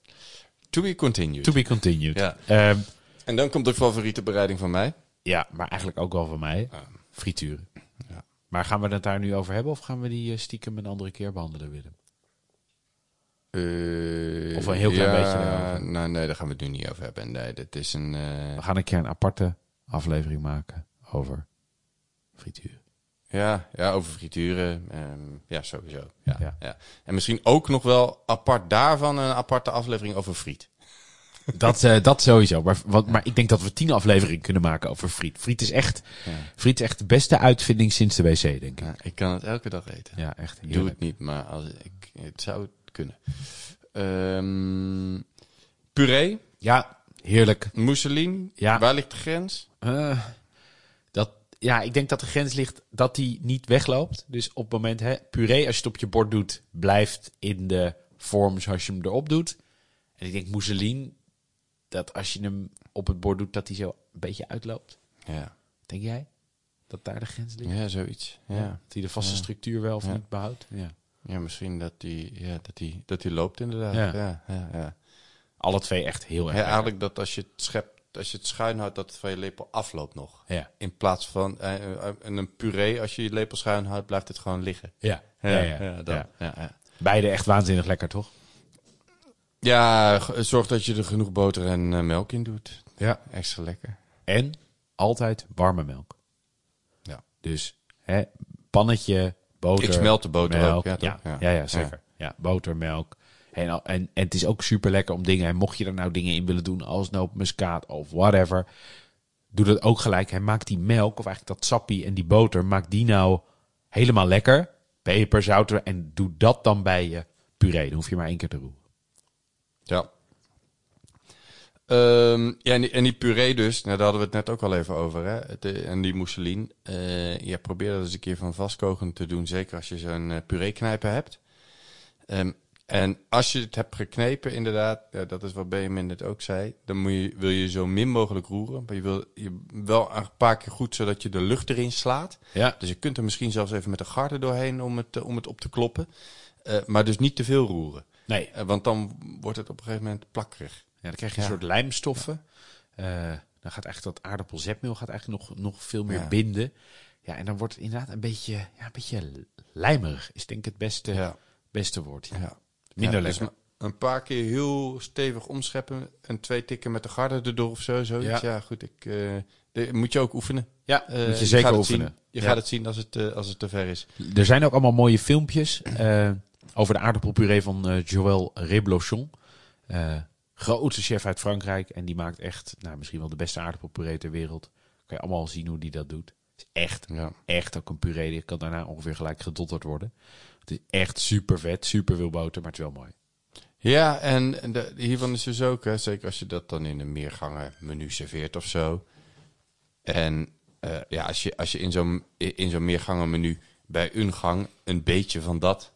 To be continued. To be continued. Ja. Ehm, En dan komt de favoriete bereiding van mij. ja, maar eigenlijk ook wel van mij. Frituren. Ja. Maar gaan we het daar nu over hebben? Of gaan we die eh, stiekem een andere keer behandelen, Willem? Eh, Of een heel klein ja, beetje daarover. Nou, nee, daar gaan we het nu niet over hebben. Nee, dit is een... eh, We gaan een keer een aparte aflevering maken over frituren. Ja, ja, over frituren. ehm, ja, sowieso. Ja, Ja. ja. En misschien ook nog wel apart daarvan een aparte aflevering over friet. Dat, eh, dat sowieso. Maar, wat, maar ik denk dat we tien afleveringen kunnen maken over friet. Friet is echt, Ja. friet is echt de beste uitvinding sinds de wc, denk ik. Ja, ik kan het elke dag eten. Ja, echt. Ik doe heerlijk. het niet, maar als ik, het zou kunnen. Ehm puree, Ja, heerlijk. mousseline. Ja. Waar ligt de grens? Eh, dat, ja, ik denk dat de grens ligt dat die niet wegloopt. Dus op het moment, hè, puree, als je het op je bord doet, blijft in de vorm zoals je hem erop doet. En ik denk mousseline, dat als je hem op het bord doet, dat die zo een beetje uitloopt. Ja, Denk jij dat daar de grens ligt? ja zoiets. Ja. Dat hij de vaste Ja. structuur wel of Ja. niet behoudt? Ja. Ja, misschien dat die, ja, dat, die, dat die loopt inderdaad. Ja. Ja. Ja, ja, Alle twee echt heel erg. Ja, eigenlijk dat als je het schept, als je het schuin houdt, dat het van je lepel afloopt nog. Ja. In plaats van eh, eh, een puree, als je je lepel schuin houdt, blijft het gewoon liggen. Ja. Ja, ja, dat. ja. Beide echt waanzinnig lekker, toch? Ja, zorg dat je er genoeg boter en eh, melk in doet. Ja. Extra lekker. En altijd warme melk. Ja. Dus hè, pannetje, boter. Ik smelt de boter melk. ook. Ja, Ja, ja. Ja, zeker. Ja. boter, melk. En, en, en het is ook super lekker om dingen. En mocht je er nou dingen in willen doen als nootmuskaat of whatever. Doe dat ook gelijk. Hij maakt die melk, of eigenlijk dat sappie en die boter, maak die nou helemaal lekker. Peper, zout er- en doe dat dan bij je puree. Dan hoef je maar één keer te roeren. Ja. Ehm, ja, en die, en die puree dus, nou, daar hadden we het net ook al even over. Hè? Het, eh, en die mousseline. Eh, ja, probeer dat eens een keer van vastkoken te doen. Zeker als je zo'n eh puree-knijper hebt. Ehm, en als je het hebt geknepen, inderdaad, ja, dat is wat Benjamin net ook zei. Dan moet je, wil je zo min mogelijk roeren. Maar je wil je wel een paar keer goed, zodat je de lucht erin slaat. Ja. Dus je kunt er misschien zelfs even met een garde doorheen om het, om het op te kloppen. Eh, maar dus niet te veel roeren. Nee, want dan wordt het op een gegeven moment plakkerig. Ja, dan krijg je een soort lijmstoffen. Eh, dan gaat eigenlijk dat aardappelzetmeel gaat eigenlijk nog, nog veel meer binden. Ja, en dan wordt het inderdaad een beetje, ja, een beetje lijmerig. Is denk ik het beste, beste woord. Ja. Minder dus lekker. een paar keer heel stevig omscheppen en twee tikken met de garde erdoor of zo. Zoiets. Ja. Ja. goed. Ik, eh, de, moet je ook oefenen. Ja, Eh, moet je zeker oefenen. zien. Je Ja. gaat het zien als het, als het te ver is. Er zijn ook allemaal mooie filmpjes over de aardappelpuree van Joël Reblochon. Grote chef uit Frankrijk. En die maakt echt, nou, misschien wel de beste aardappelpuree ter wereld. Kan je allemaal zien hoe die dat doet. Het is echt Ja. echt ook een puree. Die kan daarna ongeveer gelijk gedotterd worden. Het is echt super vet, super veel boter, maar het is wel mooi. Ja, en de, hiervan is dus ook, hè, zeker als je dat dan in een meergangen menu serveert of zo. En eh, ja, als je, als je in zo'n in zo'n meergangen menu bij een gang een beetje van dat,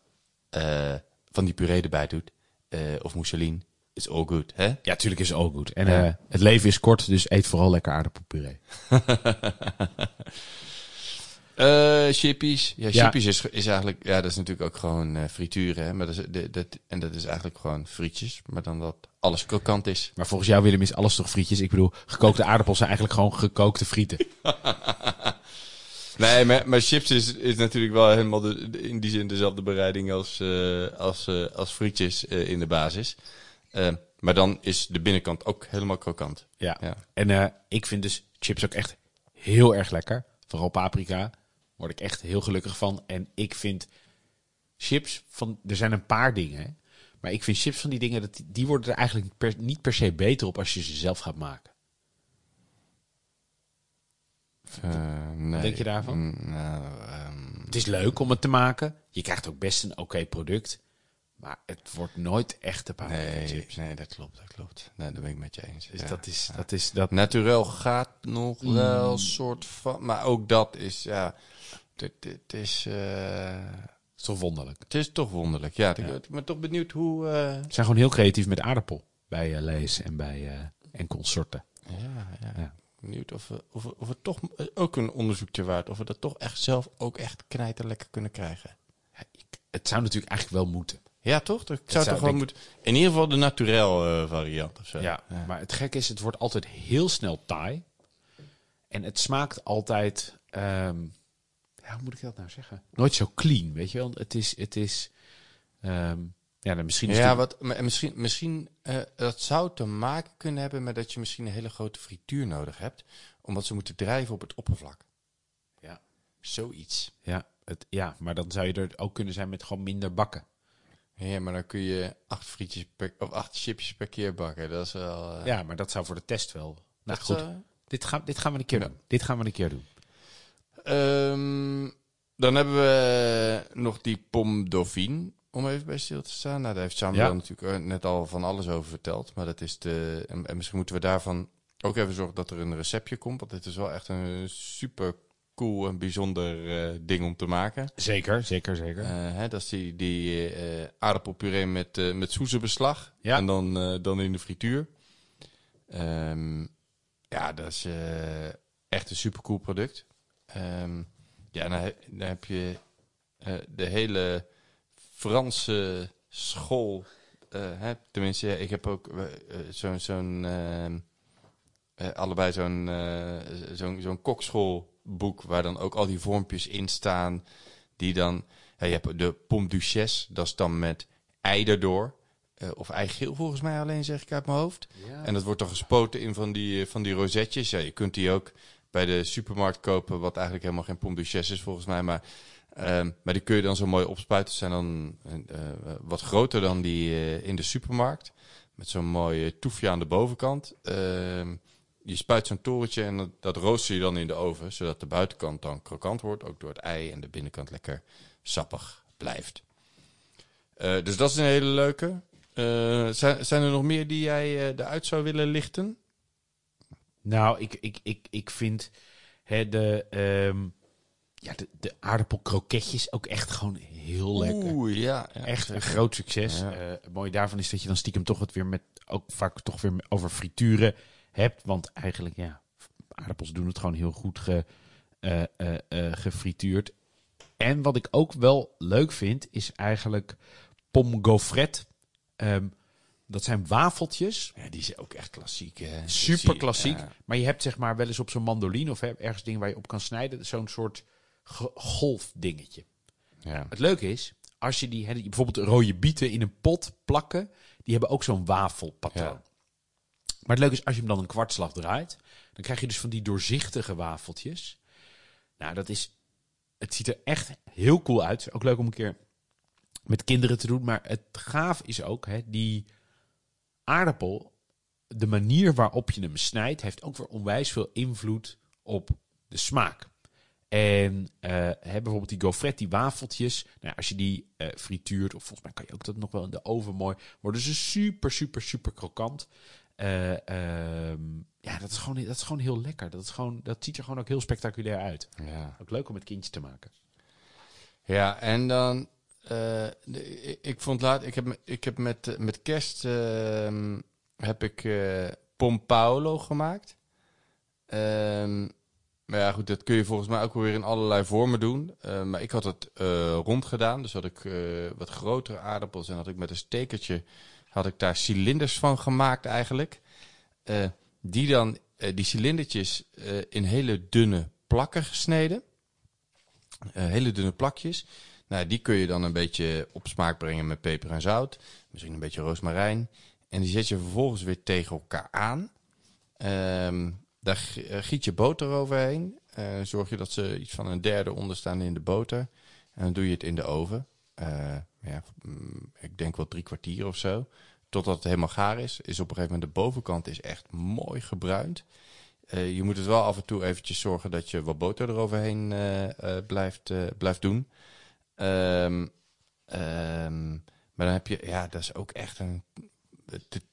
eh, van die puree erbij doet, eh, of mousseline, It's all good, hè? Ja, natuurlijk is het all good. En Ja. eh, het leven is kort, dus eet vooral lekker aardappelpuree. Eh chippies. Ja, Ja. chippies is, is eigenlijk... Ja, dat is natuurlijk ook gewoon eh, frituren, hè? Maar dat is, dat, en dat is eigenlijk gewoon frietjes. Maar dan dat alles krokant is. Maar volgens jou, Willem, is alles toch frietjes? Ik bedoel, gekookte aardappels zijn eigenlijk gewoon gekookte frieten. Nee, maar, maar chips is, is natuurlijk wel helemaal de, in die zin dezelfde bereiding als, eh, als, als frietjes in de basis. Eh, maar dan is de binnenkant ook helemaal krokant. Ja. Ja. En eh, ik vind dus chips ook echt heel erg lekker. Vooral paprika. Word ik echt heel gelukkig van. En ik vind chips van... Er zijn een paar dingen, hè. Maar ik vind chips van die dingen, dat, die worden er eigenlijk per, niet per se beter op als je ze zelf gaat maken. Eh, nee. denk je daarvan? Mm, nou, ehm, Het is leuk om het te maken. Je krijgt ook best een oké product. Maar het wordt nooit echt de paprika nee, nee, dat klopt, dat klopt. Nee, dat ben ik met je eens. Dus ja. dat is... Dat is dat, Naturel gaat nog wel soort van... Maar ook dat is, ja... Het, het- is, eh, is toch wonderlijk. het is toch wonderlijk. Ja, ik, ik ben toch benieuwd hoe... eh, Ze zijn gewoon heel creatief met aardappel. Bij eh, Lees en bij eh, en consorten. Ja, ja. Benieuwd of we, of, we, of we toch eh, ook een onderzoekje waard, of we dat toch echt zelf ook echt knijter lekker kunnen krijgen. Ja, ik- het zou natuurlijk eigenlijk wel moeten. Ja, toch? Dat zou, zou toch wel ik- moeten. In ieder geval de naturel eh, variant of zo. Ja, maar het gekke is, het wordt altijd heel snel taai. En het smaakt altijd... ehm, ja, hoe moet ik dat nou zeggen? Nooit zo clean, weet je wel. Het is... Het is ehm, ja, dan misschien is Ja, wat, maar misschien, misschien eh, dat zou te maken kunnen hebben met dat je misschien een hele grote frituur nodig hebt, omdat ze moeten drijven op het oppervlak. Ja, Zoiets. ja, het, ja, maar dan zou je er ook kunnen zijn met gewoon minder bakken. Ja, maar dan kun je acht frietjes per, of acht chipjes per keer bakken. Dat is wel. eh, Ja, maar dat zou voor de test wel... Nou goed, eh, dit, gaan, dit gaan we een keer Ja. doen. Dit gaan we een keer doen. Ehm, dan hebben we nog die Pom Dauphine, om even bij stil te staan. Nou, daar heeft Samuel Ja. natuurlijk eh, net al van alles over verteld. Maar dat is de. En, en misschien moeten we daarvan ook even zorgen dat er een receptje komt. Want dit is wel echt een super cool en bijzonder eh, ding om te maken. Zeker, zeker, zeker. Eh, hè, dat is die, die eh, aardappelpuree met, met soezenbeslag. Ja. En dan, dan in de frituur. Ehm, ja, dat is echt een super cool product. Ehm, ja, dan, he- dan heb je de hele Franse school. hè, tenminste, ik heb ook zo'n... zo'n ehm, eh, allebei zo'n zo'n zo'n kokschoolboek waar dan ook al die vormpjes in staan. Die dan... Ja, je hebt de pomme duchesse, dat is dan met ei erdoor. Eh, of eigeel volgens mij alleen, zeg ik uit mijn hoofd. En dat wordt dan gespoten in van die, eh, van die rozetjes. Ja, je kunt die ook bij de supermarkt kopen, wat eigenlijk helemaal geen pomme duchesse is volgens mij. Maar, ehm, maar die kun je dan zo mooi opspuiten. Ze zijn dan eh, wat groter dan die in de supermarkt. Met zo'n mooi eh, toefje aan de bovenkant. Je spuit zo'n torentje en dat, dat rooster je dan in de oven. Zodat de buitenkant dan krokant wordt, ook door het ei. En de binnenkant lekker sappig blijft. Eh, dus dat is een hele leuke. Eh, zijn, zijn er nog meer die jij eh, eruit zou willen lichten? Nou, ik, ik, ik, ik vind hè, de, ehm, ja, de, de aardappelkroketjes ook echt gewoon heel lekker. Oeh, ja. ja. Echt een groot succes. Ja. Het mooie daarvan is dat je dan stiekem toch het weer met, ook vaak toch weer over frituren hebt. Want eigenlijk, ja, aardappels doen het gewoon heel goed ge, eh, eh, eh, gefrituurd. En wat ik ook wel leuk vind, is eigenlijk pom gaufret. Ehm, dat zijn wafeltjes. Ja, die is ook echt klassiek. Hè? Super klassiek. Ja. Maar je hebt zeg maar wel eens op zo'n mandoline of ergens dingen waar je op kan snijden. Zo'n soort ge- golfdingetje. Ja. Het leuke is, als je die, bijvoorbeeld rode bieten in een pot plakken, die hebben ook zo'n wafelpatroon. Ja. Maar het leuke is, als je hem dan een kwartslag draait, dan krijg je dus van die doorzichtige wafeltjes. Nou, dat is, het ziet er echt heel cool uit. Ook leuk om een keer met kinderen te doen. Maar het gaaf is ook, hè, die aardappel, de manier waarop je hem snijdt, heeft ook weer onwijs veel invloed op de smaak. En hè, bijvoorbeeld die gaufret, die wafeltjes. Nou, als je die eh, frituurt, of volgens mij kan je ook dat nog wel in de oven mooi, worden ze super, super, super krokant. Eh, ehm, ja, dat is, gewoon, dat is gewoon heel lekker. Dat, is gewoon, dat ziet er gewoon ook heel spectaculair uit. Ja. Ook leuk om met kindjes te maken. ja, en dan eh, de- ik, ik vond laat, ik heb, ik heb met, eh, met kerst ehm, heb ik eh Pom Paolo gemaakt. Ehm, maar ja, goed, dat kun je volgens mij ook weer in allerlei vormen doen. Eh, maar ik had het eh, rond gedaan, dus had ik eh, wat grotere aardappels en had ik met een stekertje had ik daar cilinders van gemaakt eigenlijk. Eh, die dan, eh, die cilindertjes eh, in hele dunne plakken gesneden. Hele dunne plakjes. Nou, die kun je dan een beetje op smaak brengen met peper en zout. Misschien een beetje roosmarijn. En die zet je vervolgens weer tegen elkaar aan. Ehm, daar giet je boter overheen. Zorg je dat ze iets van een derde onderstaan in de boter. En dan doe je het in de oven. Eh, ja, mm, ik denk wel drie kwartier of zo. Totdat het helemaal gaar is. Is op een gegeven moment de bovenkant is echt mooi gebruind. Eh, je moet het wel af en toe eventjes zorgen dat je wat boter eroverheen eh, blijft, blijft doen. Ehm, ehm, maar dan heb je, ja, dat is ook echt een. Het, het,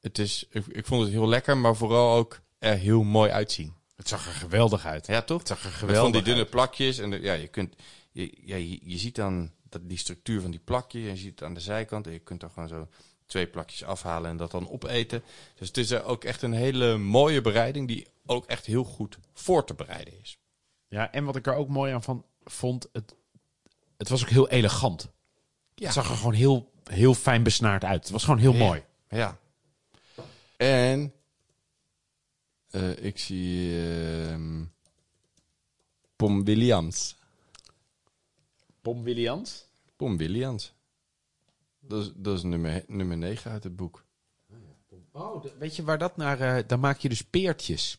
het is, ik, ik vond het heel lekker, maar vooral ook er heel mooi uitzien. Het zag er geweldig uit. Ja, toch? Het zag er geweldig van die dunne uit. plakjes. En de- ja, je, kunt, je, ja, je, je ziet dan dat, die structuur van die plakjes. En je ziet het aan de zijkant. En je kunt er gewoon zo twee plakjes afhalen en dat dan opeten. Dus het is ook echt een hele mooie bereiding. Die ook echt heel goed voor te bereiden is. Ja, en wat ik er ook mooi aan van vond, het, het was ook heel elegant. Ja. Het zag er gewoon heel, heel fijn besnaard uit. Het was gewoon heel Ja. mooi. Ja. En eh, ik zie ehm Pom Williams. Pom Williams? Pom Williams. Dat is, dat is nummer, nummer 9 uit het boek. Oh, de- weet je waar dat naar... eh dan maak je dus peertjes.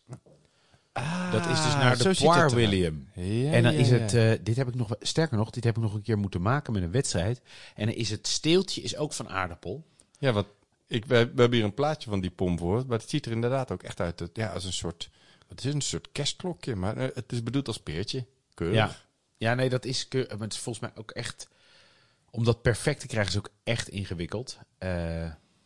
dat is dus Ah, naar de Poir. William. Ja, En dan ja, is ja. het, eh, dit heb ik nog, sterker nog, dit heb ik nog een keer moeten maken met een wedstrijd. En dan is het steeltje is ook van aardappel. Ja, wat ik, we, we hebben hier een plaatje van die pom voor. Maar het ziet er inderdaad ook echt uit. Het- Ja, als een soort. Het is een soort kerstklokje, maar eh, het is bedoeld als peertje. Keurig. Ja. Nee, dat is, maar het is volgens mij ook echt, om dat perfect te krijgen is ook echt ingewikkeld. Eh,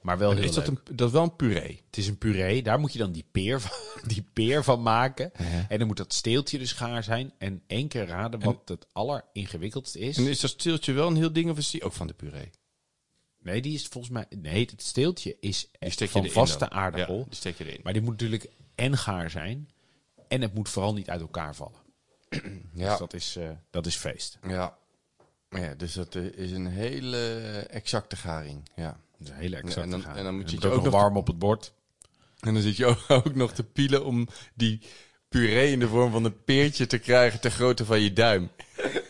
maar wel Maar heel is dat, een, dat is wel een puree. Het is een puree, daar moet je dan die peer van, die peer van maken. En dan moet dat steeltje dus gaar zijn. En één keer raden wat het alleringewikkeldste is. En is dat steeltje wel een heel ding of is die ook van de puree? Nee, die is volgens mij. Nee, het steeltje is je van vaste aardappel. Ja, die steek je erin. Maar die moet natuurlijk en gaar zijn. En het moet vooral niet uit elkaar vallen. Ja. Dus dat is, eh, dat is feest. Ja. ja, dus dat eh, is een hele exacte garing. Ja. Dat is een hele exacte en dan- gaar. en dan moet je het het ook nog warm op het bord. En dan zit je ook, ook nog te pielen om die puree in de vorm van een peertje te krijgen ter grootte van je duim.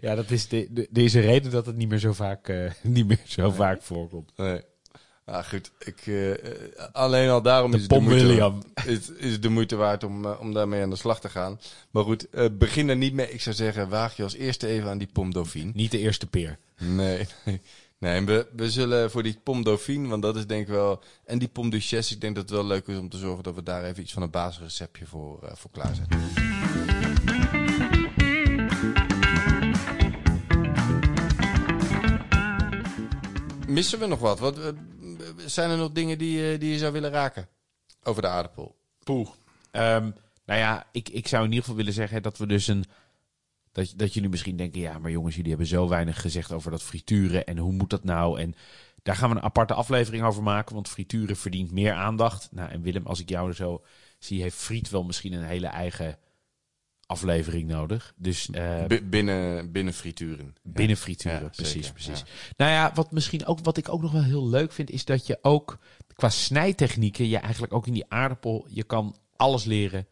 Ja, dat is de, de, deze reden dat het niet meer zo vaak, eh, niet meer zo vaak voorkomt. Nee. Ah, goed. Ik, eh, alleen al daarom De is, de Pom moeite, William. is, is de moeite waard om, eh, om daarmee aan de slag te gaan. Maar goed, eh, begin er niet mee. Ik zou zeggen, waag je als eerste even aan die Pom Dauphine. Niet de eerste peer. Nee, nee. Nee, we, we zullen voor die Pom Dauphine, want dat is denk ik wel... En die Pom Duchesse, ik denk dat het wel leuk is om te zorgen dat we daar even iets van een basisreceptje voor, voor klaarzetten. Missen we nog wat? wat zijn er nog dingen die, eh, die je zou willen raken over de aardappel? Poeh. Ehm, nou ja, ik, ik zou in ieder geval willen zeggen dat we dus een. Dat, dat jullie misschien denken, ja, maar jongens, jullie hebben zo weinig gezegd over dat frituren. En hoe moet dat nou? En daar gaan we een aparte aflevering over maken, want frituren verdient meer aandacht. Nou, en Willem, als ik jou zo zie, heeft friet wel misschien een hele eigen aflevering nodig. Dus eh, binnen, binnen frituren. binnen frituren, Ja, precies, zeker, precies. ja. Nou ja, wat misschien ook, wat ik ook nog wel heel leuk vind, is dat je ook qua snijtechnieken, je eigenlijk ook in die aardappel, je kan alles leren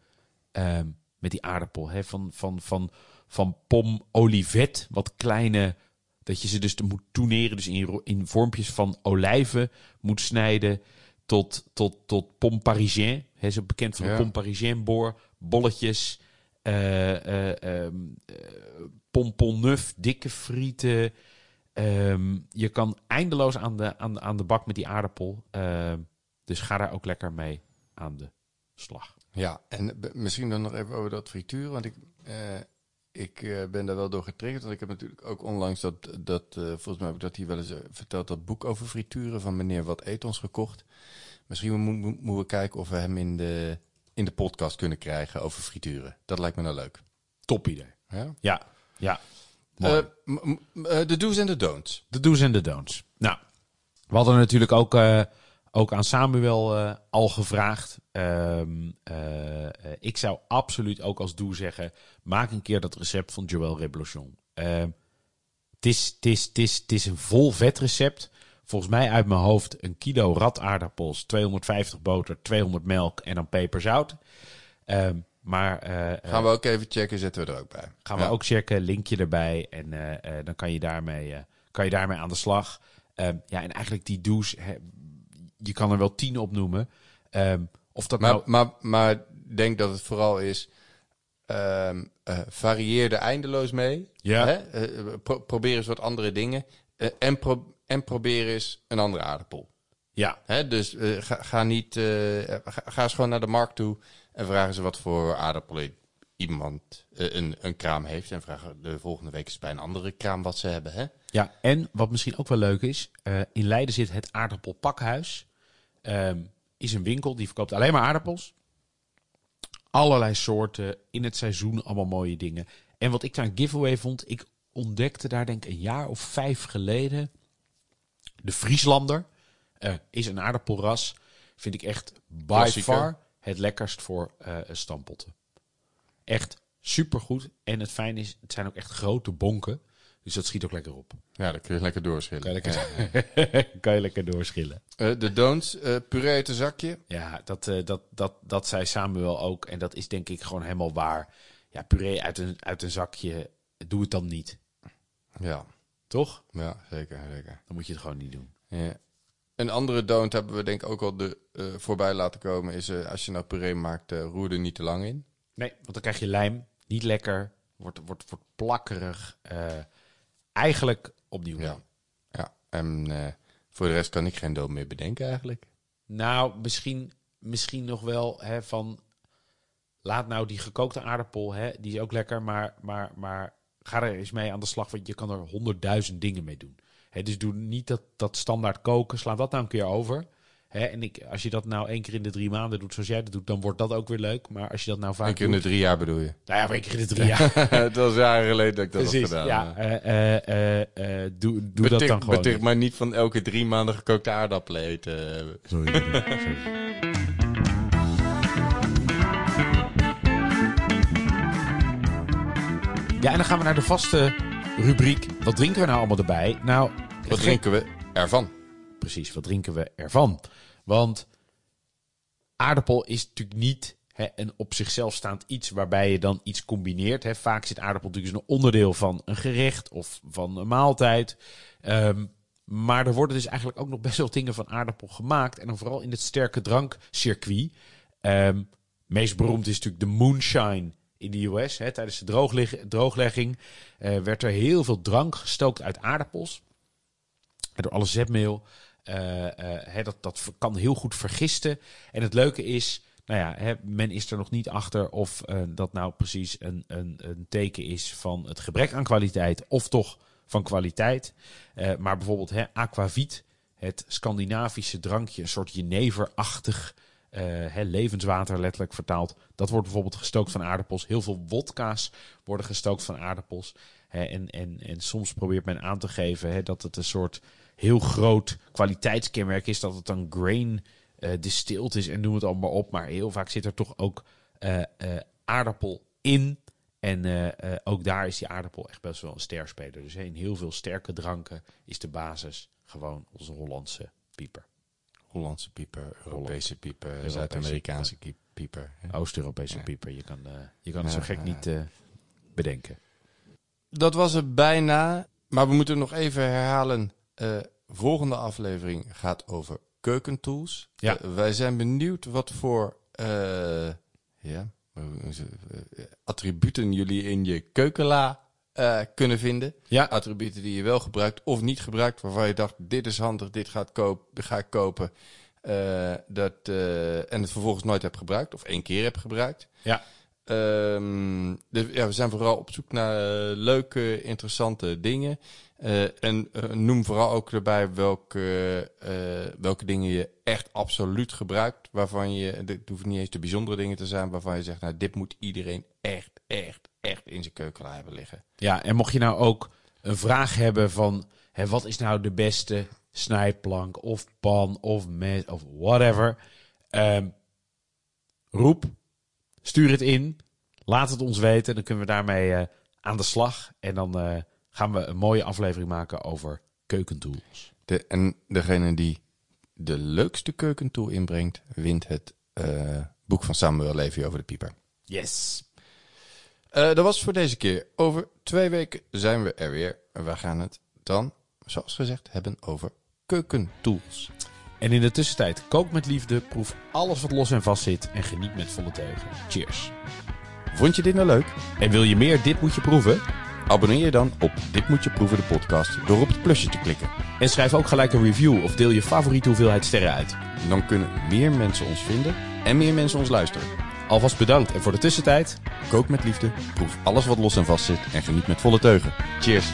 ehm, met die aardappel. Hè? Van, van, van, van pom olivet, wat kleine, dat je ze dus moet toeneren, dus in, in vormpjes van olijven moet snijden, tot, tot, tot pom parisien. Hè, zo bekend van de Ja. pom parisien boor, bolletjes, eh eh ehm, eh, pompon neuf, dikke frieten. Ehm, je kan eindeloos aan de, aan, aan de bak met die aardappel. Ehm, dus ga daar ook lekker mee aan de slag. Ja, en misschien dan nog even over dat frituur. Want ik, ik ben daar wel door getriggerd. Want ik heb natuurlijk ook onlangs dat, dat volgens mij heb ik dat hier wel eens verteld, dat boek over frituren van meneer Wat Eet ons gekocht. Misschien mo- mo- moeten we kijken of we hem in de, in de podcast kunnen krijgen over frituren. Dat lijkt me nou leuk. Top idee. Ja? Ja, ja. Eh, eh, de do's en de don'ts. De do's en de don'ts. Nou, we hadden natuurlijk ook, eh, ook aan Samuel al gevraagd. Ehm, eh, eh, ik zou absoluut ook als doe zeggen: maak een keer dat recept van Joël Reblochon. Ehm, Het is, het, is, het, is, het is een vol vet recept. Volgens mij uit mijn hoofd een kilo rataardappels, 250 boter, 200 melk en dan peperzout. Ehm, maar eh, eh, Gaan we ook even checken, zetten we er ook bij. Gaan we ook checken, linkje erbij. En eh, dan kan je, daarmee, kan je daarmee aan de slag. Ehm, ja, en eigenlijk die douche, je kan er wel tien op noemen. Ehm, of dat Maar, nou... maar, maar denk dat het vooral is... varieer er eindeloos mee. Ja. Hè? Pro- probeer eens wat andere dingen. En, pro- en probeer eens een andere aardappel. Ja, Hè? Dus eh, ga, ga niet... eh, ga, ga eens gewoon naar de markt toe... en vragen ze wat voor aardappelen iemand eh, een, een kraam heeft. En vragen de volgende week eens bij een andere kraam wat ze hebben. Hè? ja, en wat misschien ook wel leuk is. in Leiden zit het aardappelpakhuis. Ehm, is een winkel die verkoopt alleen maar aardappels. Allerlei soorten, in het seizoen allemaal mooie dingen. En wat ik daar een giveaway vond, ik ontdekte daar denk ik een jaar of vijf geleden de Frieslander. eh, is een aardappelras. Vind ik echt by Klassieker. far het lekkerst voor eh stampotten. Echt supergoed. En het fijn is, het zijn ook echt grote bonken. Dus dat schiet ook lekker op. Ja, dan kun je lekker doorschillen. Kan je lekker, kan je lekker doorschillen. Eh, de don'ts, eh puree uit een zakje. Ja, dat, dat, dat, dat zei Samuel ook. En dat is denk ik gewoon helemaal waar. Ja, puree uit een, uit een zakje, doe het dan niet. Ja, Toch? ja zeker, zeker. Dan moet je het gewoon niet doen. Ja. Een andere don't hebben we denk ik ook al de, eh, voorbij laten komen. Is eh, als je nou puree maakt, eh, roer er niet te lang in. Nee, want dan krijg je lijm. Niet lekker. Wordt, wordt, wordt plakkerig. Eh, eigenlijk opnieuw. Ja. Ja, en eh, voor de rest kan ik geen don't meer bedenken eigenlijk. Nou, misschien, misschien nog wel hè, van... Laat nou die gekookte aardappel, hè, die is ook lekker. Maar, maar, maar ga er eens mee aan de slag. Want je kan er honderdduizend dingen mee doen. Hè, dus doe niet dat, dat standaard koken. Sla dat nou een keer over. Hè, en ik, als je dat nou één keer in de drie maanden doet zoals jij dat doet... dan wordt dat ook weer leuk. Maar als je dat nou vaak Een keer in de drie jaar bedoel je? Nou ja, één keer in de drie jaar. Het was jaren geleden dat ik dat Precies, had gedaan. ja. eh, eh, eh, eh, doe doe dat dan gewoon. maar niet van elke drie maanden gekookte aardappelen eten. Sorry. sorry. Ja, en dan gaan we naar de vaste rubriek. Wat drinken we nou allemaal erbij? Nou, Wat drinken we ervan? Precies, wat drinken we ervan? Want aardappel is natuurlijk niet hè, een op zichzelf staand iets waarbij je dan iets combineert. Hè. Vaak zit aardappel natuurlijk als een onderdeel van een gerecht of van een maaltijd. Ehm, maar er worden dus eigenlijk ook nog best wel dingen van aardappel gemaakt. En dan vooral in het sterke drankcircuit. Ehm meest beroemd is natuurlijk de moonshine in de US. Hè. Tijdens de droogleg- drooglegging eh, werd er heel veel drank gestookt uit aardappels. Door alle zetmeel. eh, eh, hè, dat, dat kan heel goed vergisten. En het leuke is, nou ja, hè, men is er nog niet achter of dat nou precies een, een, een teken is van het gebrek aan kwaliteit of toch van kwaliteit. Maar bijvoorbeeld hè, aquavit, het Scandinavische drankje, een soort jeneverachtig hè, levenswater letterlijk vertaald. Dat wordt bijvoorbeeld gestookt van aardappels. Heel veel wodka's worden gestookt van aardappels. Hè, en, en, en soms probeert men aan te geven hè, dat het een soort heel groot kwaliteitskenmerk is. Dat het dan grain eh distilled is en noem het allemaal op. Maar heel vaak zit er toch ook eh, eh, aardappel in. En eh, eh, ook daar is die aardappel echt best wel een sterspeler. Dus in heel veel sterke dranken is de basis gewoon onze Hollandse pieper. Hollandse pieper, Europese pieper, Zuid-Amerikaanse pieper. Oost-Europese Ja. pieper. Je kan, eh, je kan het zo gek niet eh, bedenken. Dat was het bijna. Maar we moeten nog even herhalen. Eh, volgende aflevering gaat over keukentools. Ja. Wij zijn benieuwd wat voor ja, attributen jullie in je keukenla eh, kunnen vinden. Ja, Attributen die je wel gebruikt of niet gebruikt. Waarvan je dacht, dit is handig, dit gaat koop, ga ik kopen. Eh, dat, eh, en het vervolgens nooit heb gebruikt. Of één keer heb gebruikt. ja. Dus, ja, we zijn vooral op zoek naar leuke, interessante dingen. En noem vooral ook erbij welke, welke dingen je echt absoluut gebruikt. Waarvan je, het hoeft niet eens de bijzondere dingen te zijn, waarvan je zegt, nou, dit moet iedereen echt, echt, echt in zijn keuken hebben liggen. Ja, en mocht je nou ook een vraag hebben van hè, wat is nou de beste snijplank of pan of mes of whatever. Ehm, roep, stuur het in, laat het ons weten. Dan kunnen we daarmee eh, aan de slag. En dan eh, gaan we een mooie aflevering maken over keukentools. De, en degene die de leukste keukentool inbrengt, wint het eh, boek van Samuel Levy over de pieper. Yes. Eh, dat was het voor deze keer. Over twee weken zijn we er weer. En we gaan het dan, zoals gezegd, hebben over keukentools. En in de tussentijd, kook met liefde, proef alles wat los en vast zit en geniet met volle teugen. Cheers. Vond je dit nou leuk? En wil je meer Dit Moet Je Proeven? Abonneer je dan op Dit Moet Je Proeven de podcast door op het plusje te klikken. En schrijf ook gelijk een review of deel je favoriete hoeveelheid sterren uit. Dan kunnen meer mensen ons vinden en meer mensen ons luisteren. Alvast bedankt en voor de tussentijd... Kook met liefde, proef alles wat los en vast zit en geniet met volle teugen. Cheers!